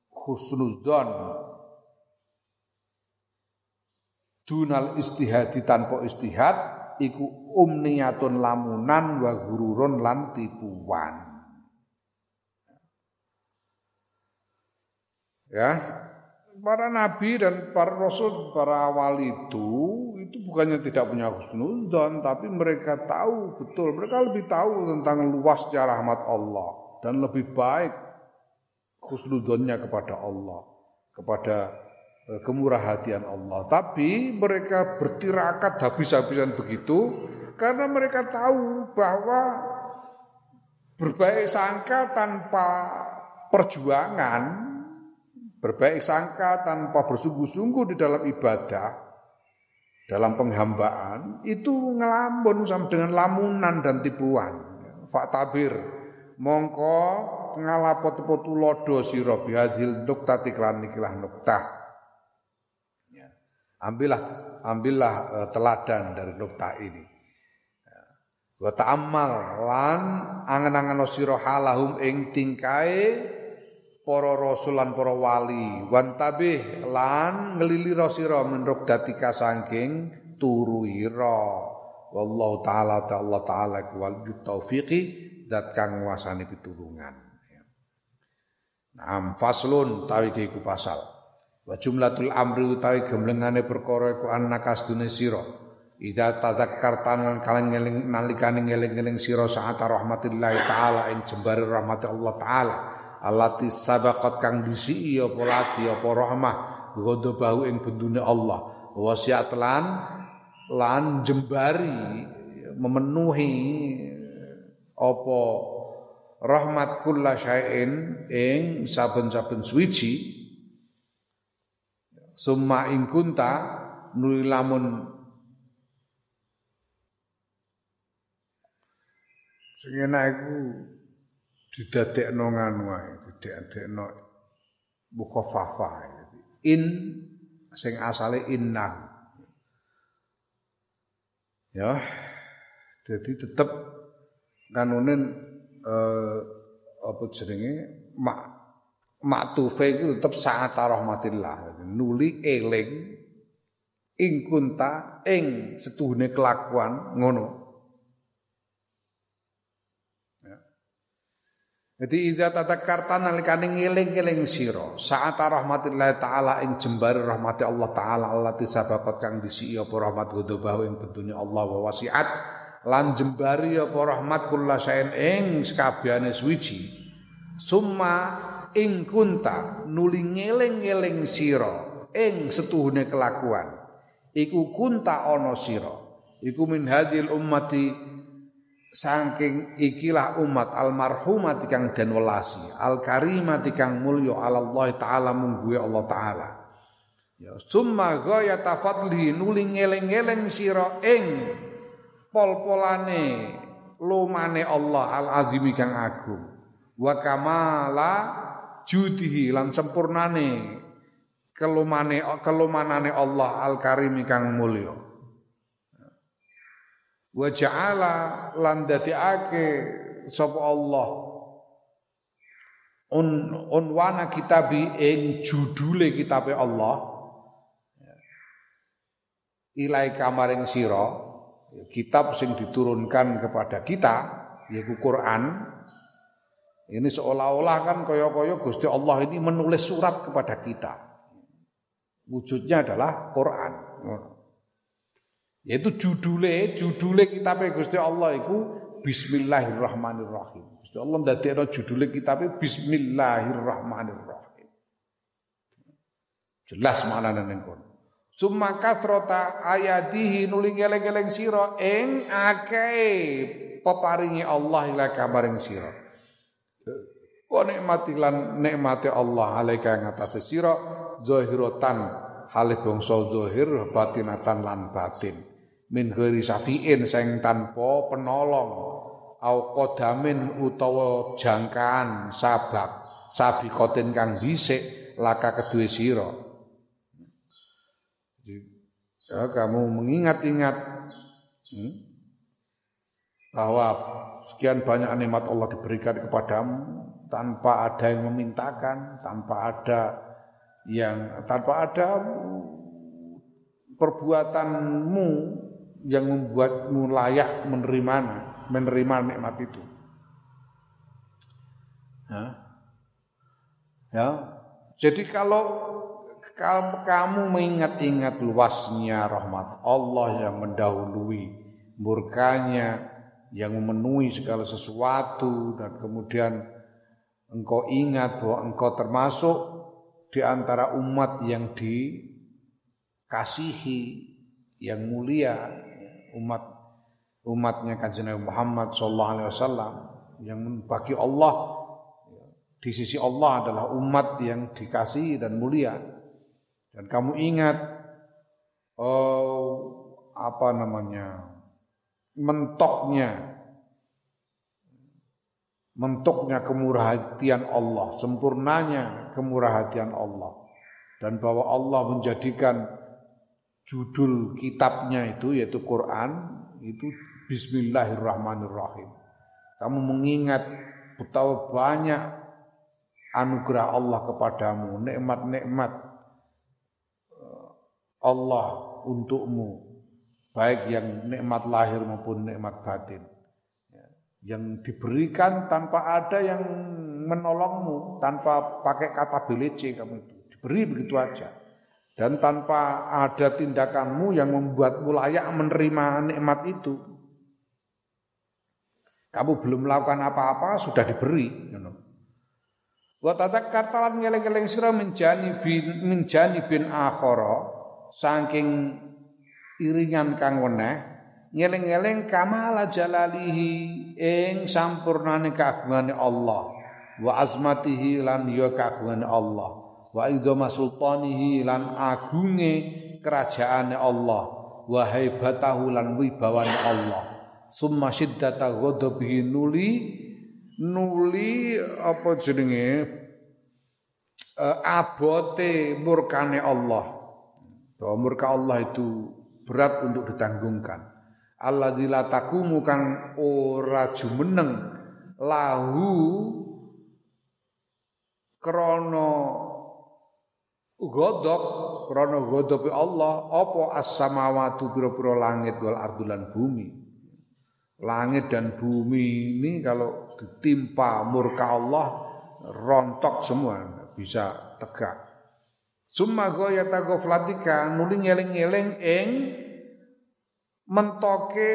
husnudzon dunal istihadi tanpa istihad iku umniyatun lamunan wa gururun lan tipuan Ya, para nabi dan para rasul, para wali itu itu bukannya tidak punya husnudzon, tapi mereka tahu betul, mereka lebih tahu tentang luasnya rahmat Allah dan lebih baik husnudzonnya kepada Allah, kepada e, kemurah hatian Allah. Tapi mereka bertirakat habis-habisan begitu karena mereka tahu bahwa berbaik sangka tanpa perjuangan Berbaik sangka tanpa bersungguh-sungguh di dalam ibadah, dalam penghambaan, itu ngelamun sama dengan lamunan dan tipuan. Faktabir, mongko ngalapot-pot tulodo sira bihadil nuktati klan ikilah nuktah. Ya. Ambillah ambillah uh, teladan dari nuktah ini. Ya. Wa ta'ammal lan angen-angen sira halahum ing tingkae para rasul lan para wali wan tabih lan ngelilira sira menruk datika saking turu ira wallahu taala ta Allah taala wal taufiqi dat kang nguasani pitulungan. Naam faslun tawi iku pasal. Wa jumlatul amri utawi gemlengane perkara iku annakas dune sira. Ida tadzakkartan kalian ngeling nalikane ngeling-eling sira saat rahmatillah taala ing jembare rahmat Allah taala. Allati sabaqat kang disi apa lati apa rahmah ghadabahu ing bendune Allah. Wasiat lan lan jembari memenuhi apa rahmat kulla syai'in ing saben-saben suwiji summa ing kunta nuli lamun sing enak didadekno nganu ae didadekno mukhaffafah in sing asale inna ya jadi tetap kanunen eh, apa jenenge? Mak maktufe iku tetep saat rahmatillah nuli eling ing kunta ing setuhune kelakuan ngono ya. Jadi idza tadakkarta nalikane ngeling-eling sira saat rahmatillah taala ing jembar rahmati Allah taala allati sabaqat kang disi apa rahmat ghadabahu ing bentunya Allah wa wasiat lan jembari apa rahmat kullasain ing sekabehane suwiji. Summa ing kunta nuli ngeling-eling sira ing setuhune kelakuan. Iku kunta ana sira. Iku min hadil ummati saking ikilah umat almarhumati kang den welasi. Al karimati kang mulya Allah taala mungguwe Allah taala. Ya summa ghayata fadli nuli ngeling-eling sira ing pol-polane lumane Allah al azimi kang agung. Wa kamala judihi lan sempurnane kelumane kelumanane Allah al karimi kang mulya wa ja'ala lan dadiake sapa Allah. Un unwana kitabi ing judule kitabe Allah. Ilai kamaring sira kitab sing diturunkan kepada kita yaitu Quran. Ini seolah-olah kan koyo-koyo Gusti Allah ini menulis surat kepada kita. Wujudnya adalah Quran yaitu judule judule kitab Gusti Allah itu Bismillahirrahmanirrahim. Gusti Allah ndadekno judule kitab Bismillahirrahmanirrahim. Jelas maknane ning kono. Summa kasrota ayatihi nuli geleng-geleng sira ing akeh peparingi Allah ila kabaring sira. Wa nikmati lan nikmati Allah alaika ing atase sira zahiratan hale bangsa zahir batinatan lan batin. Min ghairi safiin sing tanpa penolong. Au qadamin utawa jangkaan sabak sabikotin kang dhisik laka kedue sira. Ya, kamu mengingat-ingat hmm, bahwa sekian banyak nikmat Allah diberikan kepadamu tanpa ada yang memintakan, tanpa ada yang tanpa ada perbuatanmu yang membuatmu layak menerima menerima nikmat itu. Ya. ya. Jadi kalau kamu mengingat-ingat luasnya rahmat Allah yang mendahului murkanya yang memenuhi segala sesuatu dan kemudian engkau ingat bahwa engkau termasuk di antara umat yang dikasihi yang mulia umat umatnya kanjeng Muhammad sallallahu alaihi wasallam yang bagi Allah di sisi Allah adalah umat yang dikasihi dan mulia. Dan kamu ingat oh, apa namanya mentoknya mentuknya kemurahatian Allah, sempurnanya kemurahatian Allah. Dan bahwa Allah menjadikan judul kitabnya itu yaitu Quran itu Bismillahirrahmanirrahim. Kamu mengingat betapa banyak anugerah Allah kepadamu, nikmat-nikmat eh, Allah untukmu, baik yang nikmat lahir maupun nikmat batin yang diberikan tanpa ada yang menolongmu, tanpa pakai kata belece kamu itu. Diberi begitu aja. Dan tanpa ada tindakanmu yang membuatmu layak menerima nikmat itu. Kamu belum melakukan apa-apa sudah diberi. Wa tadakkar talan ngeleng-ngeleng sira menjani bin menjani bin akhara saking iringan kang weneh ngeleng-ngeleng kamala jalalihi ing sampurnane kagungane Allah. Wa azmatihi lan ya kagungane Allah. Wa idzama sultanihi lan agunge kerajaane Allah. Wa haibatahu lan wibawane Allah. Summa syiddata ghadabihi nuli nuli apa jenenge? Uh, abote murkane Allah. Bahwa murka Allah itu berat untuk ditanggungkan Allah la takumu kang ora jumeneng lahu krana godop krana godope Allah apa as-samawati pira-pira langit wal ardulan bumi? Langit dan bumi ini kalau ditimpa murka Allah rontok semua bisa tegak. Summa goyata goflatika nuling ngeling-ngeling ing mentoke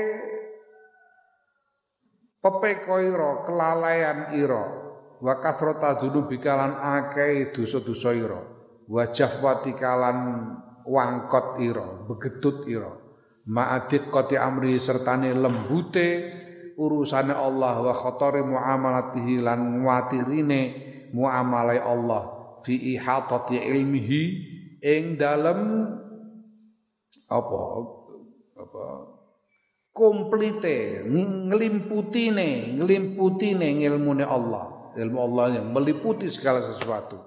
pepeko ira kelalaian ira wa kathrata dzunubi kalan akeh dosa-dosa ira wa wangkot ira begedut ira ma'adik qati amri sertane lembute urusane Allah wa khatari muamalatihi lan watirine muamalai Allah fi ihatati ilmihi ing dalem apa komplite ngelimputine ngelimputine ilmune Allah. Ilmu Allah yang meliputi segala sesuatu.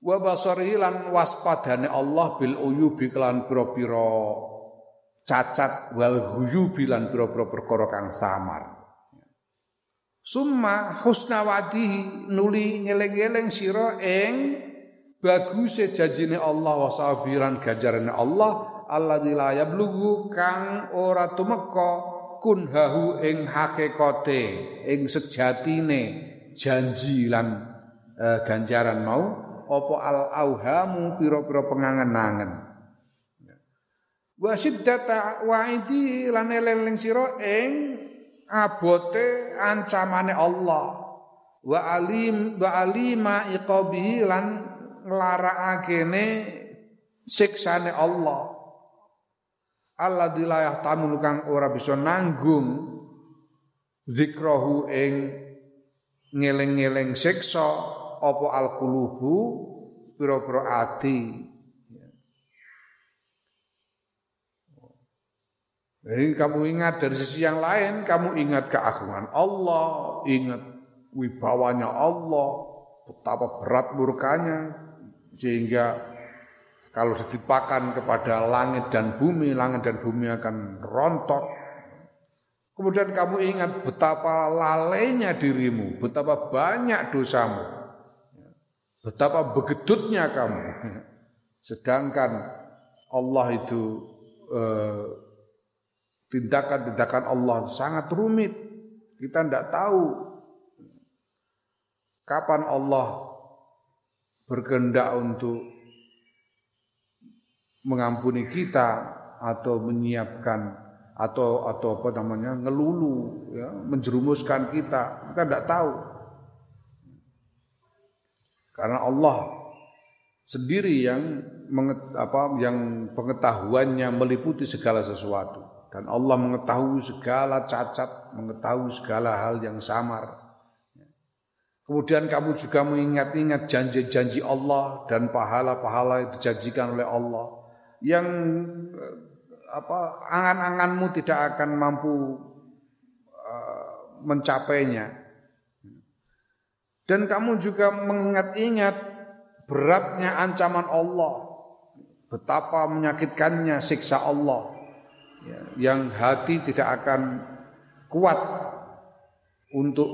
Wa basarihi lan waspadane Allah bil uyubi kelan pira-pira cacat wal huyubi lan pira-pira perkara kang samar. Summa husnawadihi nuli ngeleng-eleng sira ing baguse janjine Allah wa sabiran ganjarane Allah alladzi la yablughu kang ora tumeka kunhahu ing hakikate ing sejatine janji lan e, ganjaran mau apa al auhamu pira-pira pengangen-angen. Wa syiddata wa'idi lan eling sira ing abote ancamane Allah. Wa alim wa alima iqabihi lan nglarakakene siksane Allah Allah dilayah tamun kang ora bisa nanggung zikrohu ing ngeleng-ngeleng siksa apa al-qulubu pira-pira ati. Jadi kamu ingat dari sisi yang lain, kamu ingat keagungan Allah, ingat wibawanya Allah, betapa berat murkanya, sehingga kalau ditimpakan kepada langit dan bumi, langit dan bumi akan rontok. Kemudian kamu ingat betapa lalainya dirimu, betapa banyak dosamu, betapa begedutnya kamu. Sedangkan Allah itu eh, tindakan-tindakan Allah sangat rumit. Kita tidak tahu kapan Allah berkehendak untuk mengampuni kita atau menyiapkan atau atau apa namanya ngelulu ya, menjerumuskan kita. Kita tidak tahu. Karena Allah sendiri yang menget, apa yang pengetahuannya meliputi segala sesuatu. Dan Allah mengetahui segala cacat mengetahui segala hal yang samar. Kemudian kamu juga mengingat-ingat janji-janji Allah dan pahala-pahala yang dijanjikan oleh Allah yang apa angan-anganmu tidak akan mampu uh, mencapainya. Dan kamu juga mengingat-ingat beratnya ancaman Allah. Betapa menyakitkannya siksa Allah. Ya, yang hati tidak akan kuat untuk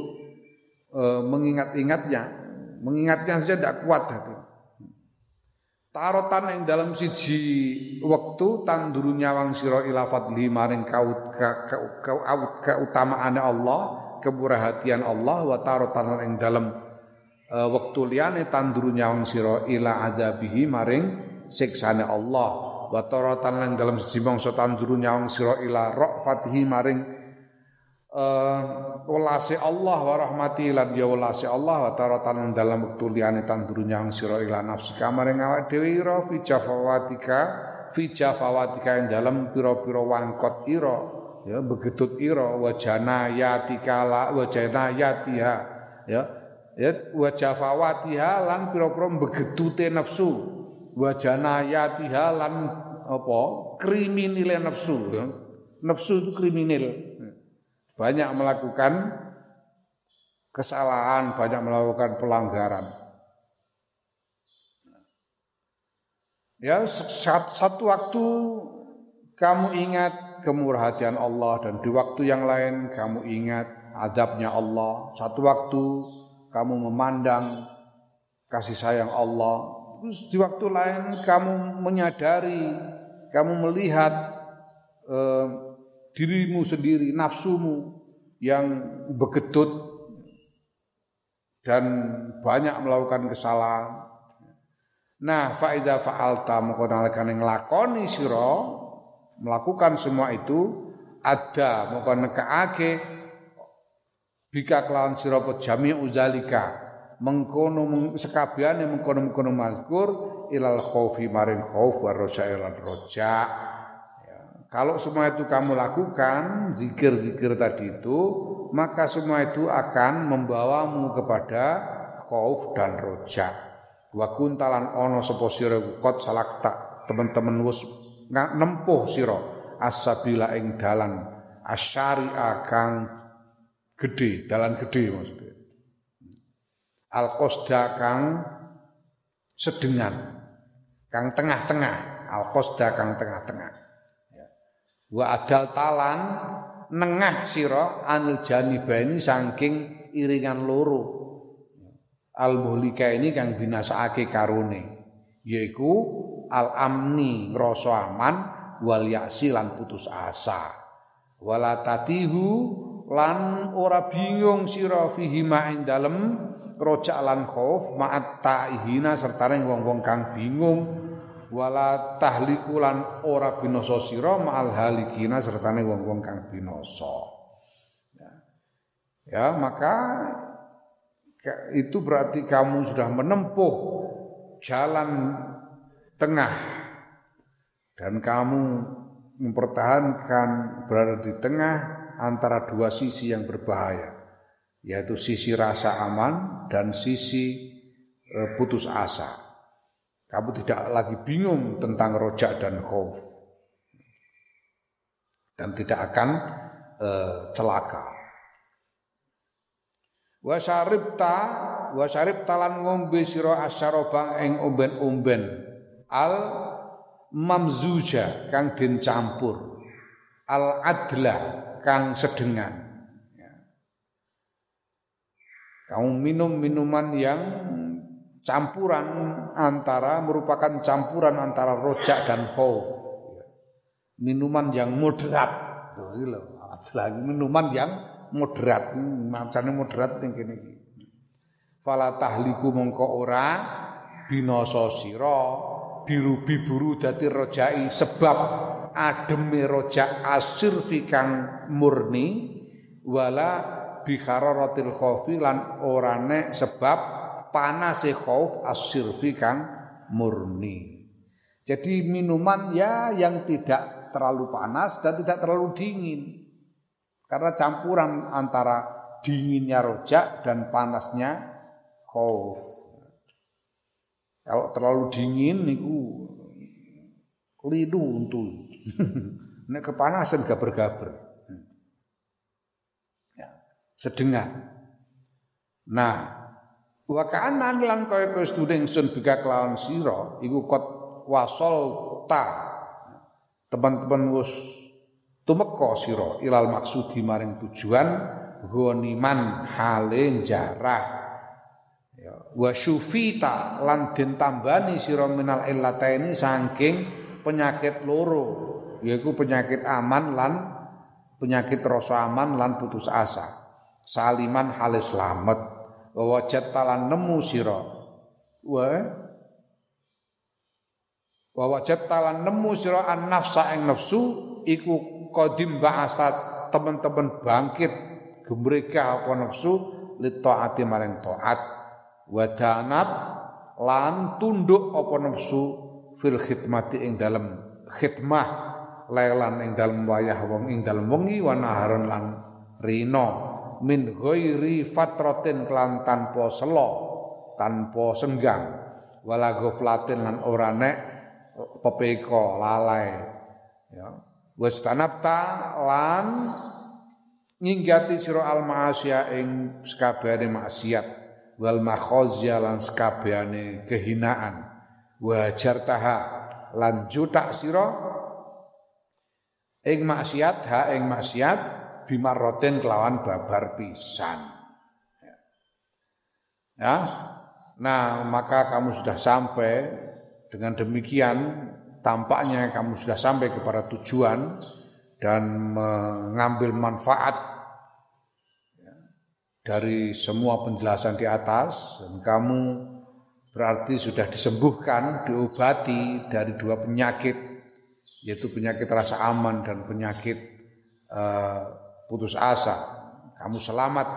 e, mengingat-ingatnya. Mengingatnya saja tidak kuat hati. Tarotan yang dalam siji waktu tanduru nyawang siro ila fadli maring kaut keutamaan Allah, keburahatian Allah wa tarotan yang dalam uh, waktu liane tanduru nyawang siro ila adabihi maring siksane Allah. Wa tarotan yang dalam siji mangsa tanduru nyawang siro ila ra'fatihi maring uh, Allah wa rahmati lan ya welase Allah wa taratan dalam wektu liyane tanduru nyang sira ila nafsi. Kamare awak dhewe ira fi jafawatika fi jafawatika ing dalam pira-pira wangkot ira. Ya begetut ira wajana yatika la wajana yatiha ya ya wajafawatiha lan pira-pira begetute nafsu. Wajana yatiha lan apa? Kriminile nafsu. Ya. nafsu itu kriminal banyak melakukan kesalahan, banyak melakukan pelanggaran. Ya, satu waktu kamu ingat kemurahatian Allah dan di waktu yang lain kamu ingat adabnya Allah. Satu waktu kamu memandang kasih sayang Allah. Terus di waktu lain kamu menyadari, kamu melihat eh, dirimu sendiri, nafsumu yang begedut dan banyak melakukan kesalahan. Nah, faida fa'alta moko nalekane nglakoni sira melakukan semua itu ada moko nekaake bika kelawan sira jami uzalika mengkono sekabiane mengkono-mengkono mazkur ilal khaufi maring khauf wa ilal roja kalau semua itu kamu lakukan, zikir-zikir tadi itu, maka semua itu akan membawamu kepada khauf dan roja. Wa kuntalan ono sapa sira kot salakta teman-teman wis nempuh sira asabila ing dalan asyari kang gede, dalan gede maksudnya. Al qasda kang sedengan, kang tengah-tengah, al qasda kang tengah-tengah wa adal talan nengah sira anil janibaini saking iringan loro. Al muhlika ini kang binasaake karone yaiku al amni ngrasa aman wal yaksi lan putus asa. Wala tatihu lan ora bingung sira fihi ing dalem roja lan khauf ma'at ta'ihina serta wong-wong kang bingung wala tahlikulan ora binoso sira ma'al halikina sertane wong-wong kang binoso. Ya. ya maka itu berarti kamu sudah menempuh jalan tengah. Dan kamu mempertahankan berada di tengah antara dua sisi yang berbahaya yaitu sisi rasa aman dan sisi eh, putus asa kamu tidak lagi bingung tentang rojak dan khauf. Dan tidak akan uh, celaka. Wa syaribta wa syaribta lan ngombe sira asyaraba ing omben-omben al mamzuja kang den campur al adla kang sedengan ya. kamu minum minuman yang campuran antara merupakan campuran antara rojak dan khauf. Minuman yang moderat. Lagi minuman yang moderat, macamnya moderat ning kene iki. Fala tahliku mongko ora binasa sira birubi buru dadi rojai sebab ademe rojak asir fikang murni wala bikhararatil khaufi lan orane sebab panase khauf asirfi kang murni. Jadi minuman ya yang tidak terlalu panas dan tidak terlalu dingin. Karena campuran antara dinginnya rojak dan panasnya khauf. Kalau terlalu dingin niku lidu untuk Nek kepanasan gaber-gaber. Ya. sedengan. Nah, wa ka'anna lan kaya kaya sedune ingsun bika kelawan sira iku kot wasol ta. Teman-teman wis tumeka sira ilal maksudi maring tujuan ghaniman hale jarah ya wa syufita lan den tambani sira minal illataini saking penyakit loro yaiku penyakit aman lan penyakit rasa aman lan putus asa. Saliman hale slamet wajat talan nemu sira. Wa wa wajat talan nemu sira an nafsa ing nafsu iku qadim ba'asat teman-teman bangkit gemreka apa nafsu li taati maring taat. Wadanat lan tunduk apa nafsu fil khidmati ing dalem khidmah lelan ing dalem wayah wong ing dalem wengi wa naharon lan rino min ghairi fatratin kelan tanpa selo tanpa senggang. Wala ghaflatin lan ora nek pepeko lalai. Ya. Wastanabta lan nyinggati sira al maasya ing sekabehane maksiat. Wal makhazya lan sekabehane kehinaan. Wajartaha lan jutak sira ing maksiat ha ing maksiat bimarroten kelawan babar pisan. Ya. Nah maka kamu sudah sampai dengan demikian tampaknya kamu sudah sampai kepada tujuan dan mengambil manfaat ya, dari semua penjelasan di atas. Dan kamu berarti sudah disembuhkan, diobati dari dua penyakit yaitu penyakit rasa aman dan penyakit uh, putus asa. Kamu selamat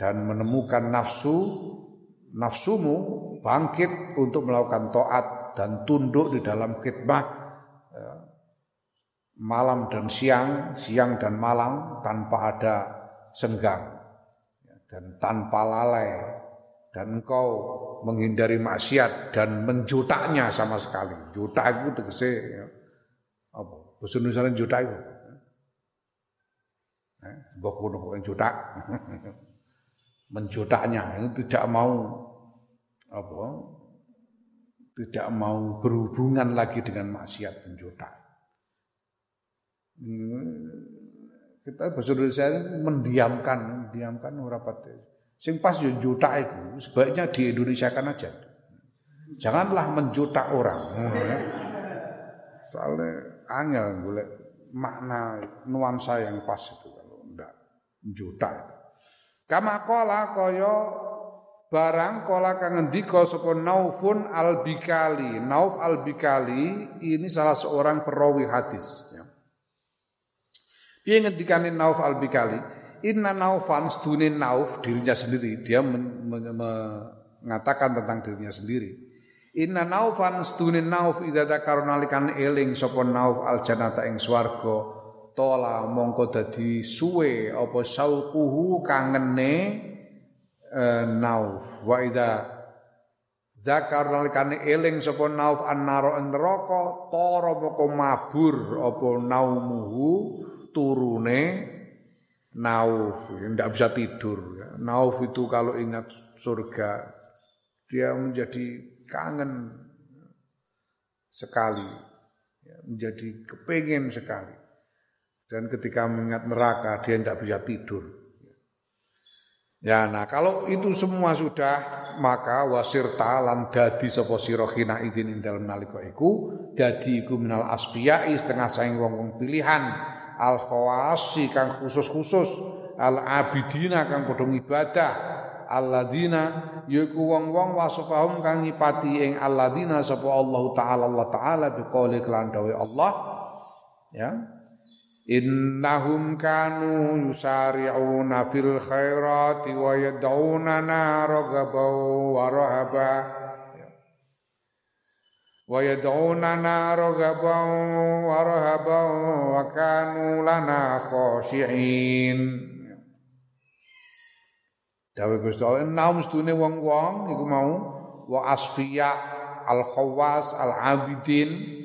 dan menemukan nafsu nafsumu bangkit untuk melakukan taat dan tunduk di dalam khidmah ya, malam dan siang, siang dan malam tanpa ada senggang dan tanpa lalai dan engkau menghindari maksiat dan menjutaknya sama sekali. Jutak itu tegese ya, apa? Bahasa Indonesia jutak itu. Eh, mbok kuno jutak. menjutaknya itu tidak mau apa tidak mau berhubungan lagi dengan maksiat. Hmm, kita bahasa Indonesia mendiamkan, mendiamkan ora Sing pas yo itu sebaiknya di Indonesia kan aja. Janganlah menjuta orang. Soalnya angel boleh makna nuansa yang pas itu itu. Kama kola koyo barang kola kang ngendika sapa Naufun al-Bikali. Nauf al-Bikali ini salah seorang perawi hadis ya. Piye Nauf al-Bikali? Inna Naufan sedune Nauf dirinya sendiri, dia men, men, mengatakan tentang dirinya sendiri. Inna Naufan sedune Nauf idza karonalikan eling sapa Nauf al-jannata ing swarga tola mongko dadi suwe apa saukuhu kangene uh, nauf. Wa idza zakar nalikane eling sapa nauf annaro neraka tara moko mabur apa naumuhu turune nauf. Tidak bisa tidur. Nauf itu kalau ingat surga dia menjadi kangen sekali. Ya, menjadi kepengen sekali dan ketika mengingat neraka dia tidak bisa tidur. Ya, nah kalau itu semua sudah maka wasirta lan dadi sapa sira idin ing dalem nalika iku dadi iku minal asfiyai setengah saing wong-wong pilihan. Al khawasi kang khusus-khusus al abidina kang padha ibadah alladzina yaiku wong-wong wasfahum kang ngipati ing alladzina sapa Allah taala Allah taala biqouli kelan Allah. Ya Innahum kanu yusari'una fil khairati wa yad'unana raghaban wa rahaba. Wa yad'unana raghaban wa rahaban wa kanu lana khashi'in. Dawe Gusti Allah naum sedune wong-wong iku mau wa asfiya al khawas al abidin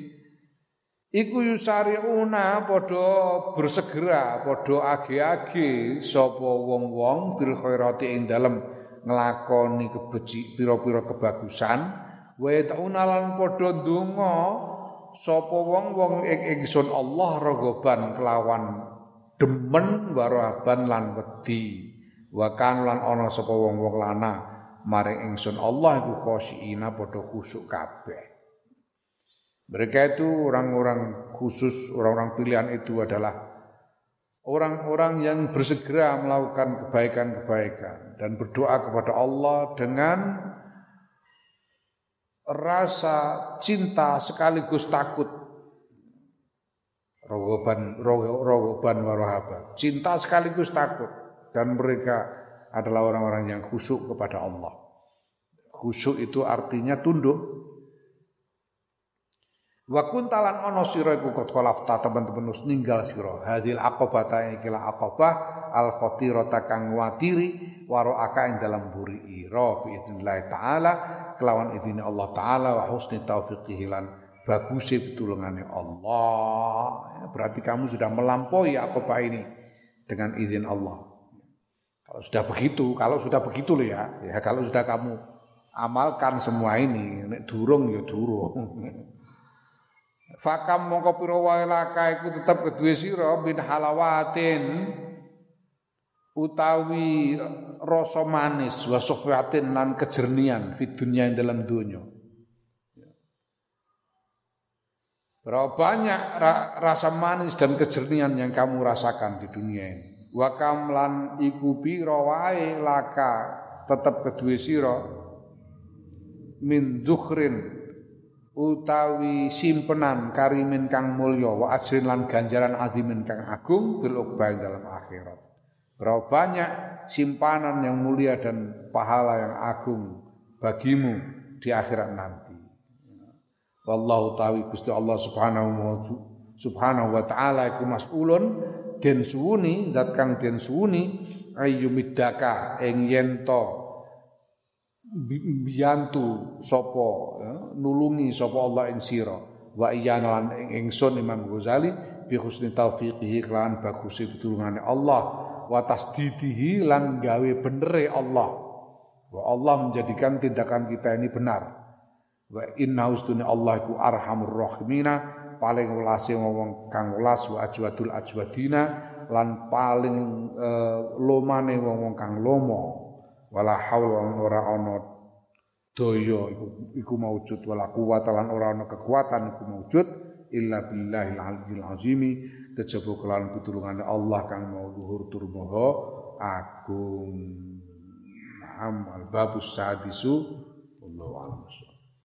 Iku yusariuna padha bersegera, padha age-age sapa wong-wong fil khairati ing dalem nglakoni kebeci pira-pira kebagusan. Wa tauna lan padha ndonga sapa wong-wong ing ingsun Allah rogoban kelawan demen waraban lan wedi. Wa kan lan ana sapa wong-wong lana maring ingsun Allah iku khosyiina padha khusuk kabeh mereka itu orang-orang khusus, orang-orang pilihan itu adalah orang-orang yang bersegera melakukan kebaikan-kebaikan dan berdoa kepada Allah dengan rasa cinta sekaligus takut. Rogoban, rogoban. Cinta sekaligus takut. Dan mereka adalah orang-orang yang khusyuk kepada Allah. Khusyuk itu artinya tunduk Wa kuntalan ono sira iku kot khalafta teman-teman nus ninggal sira. Hadil aqabata ikilah aqabah al khatirata kang watiri waro aka ing dalam buri ira bi idznillah taala kelawan idine Allah taala wa husni taufiqihi lan bagus pitulungane Allah. Ya, berarti kamu sudah melampaui aqabah ini dengan izin Allah. Kalau sudah begitu kalau sudah begitu loh ya. Ya kalau sudah kamu amalkan semua ini durung ya durung Fakam mongko pira wae laka iku tetep kedue sira bin halawatin utawi rasa manis wa sufyatin lan kejernian di dunia yang dalam dunia. Berapa banyak ra, rasa manis dan kejernian yang kamu rasakan di dunia ini. Wa kam lan iku pira wae laka tetep kedue sira min dukhrin utawi simpenan karimin kang mulya wa ajrin lan ganjaran azimin kang agung fil dalam akhirat. Berapa banyak simpanan yang mulia dan pahala yang agung bagimu di akhirat nanti. Wallahu tawi Gusti Allah Subhanahu wa Subhanahu wa taala iku mas'ulun den suwuni zat kang den suwuni ayyumidaka ing yen biyantu sapa ya, nulungi sapa Allah ing sira. Wa iyana lan ing ingsun Imam Ghazali bi husni taufiqihi kelan bagus pitulungane Allah. Wa tasdidihi lan gawe benere Allah. Wa Allah menjadikan tindakan kita ini benar. Wa inna ustune Allah iku arhamur rahimina paling welase wong kang welas wa ajwadul ajwadina lan paling uh, lomane wong-wong kang lomo wala haula ora ana daya iku, iku maujud wala quwata lan ora ana kekuatan iku maujud illa billahil aliyyil azimi kejaba kelawan pitulungane Allah kang mau luhur tur maha agung. Am al babus sadisu wallahu a'lam.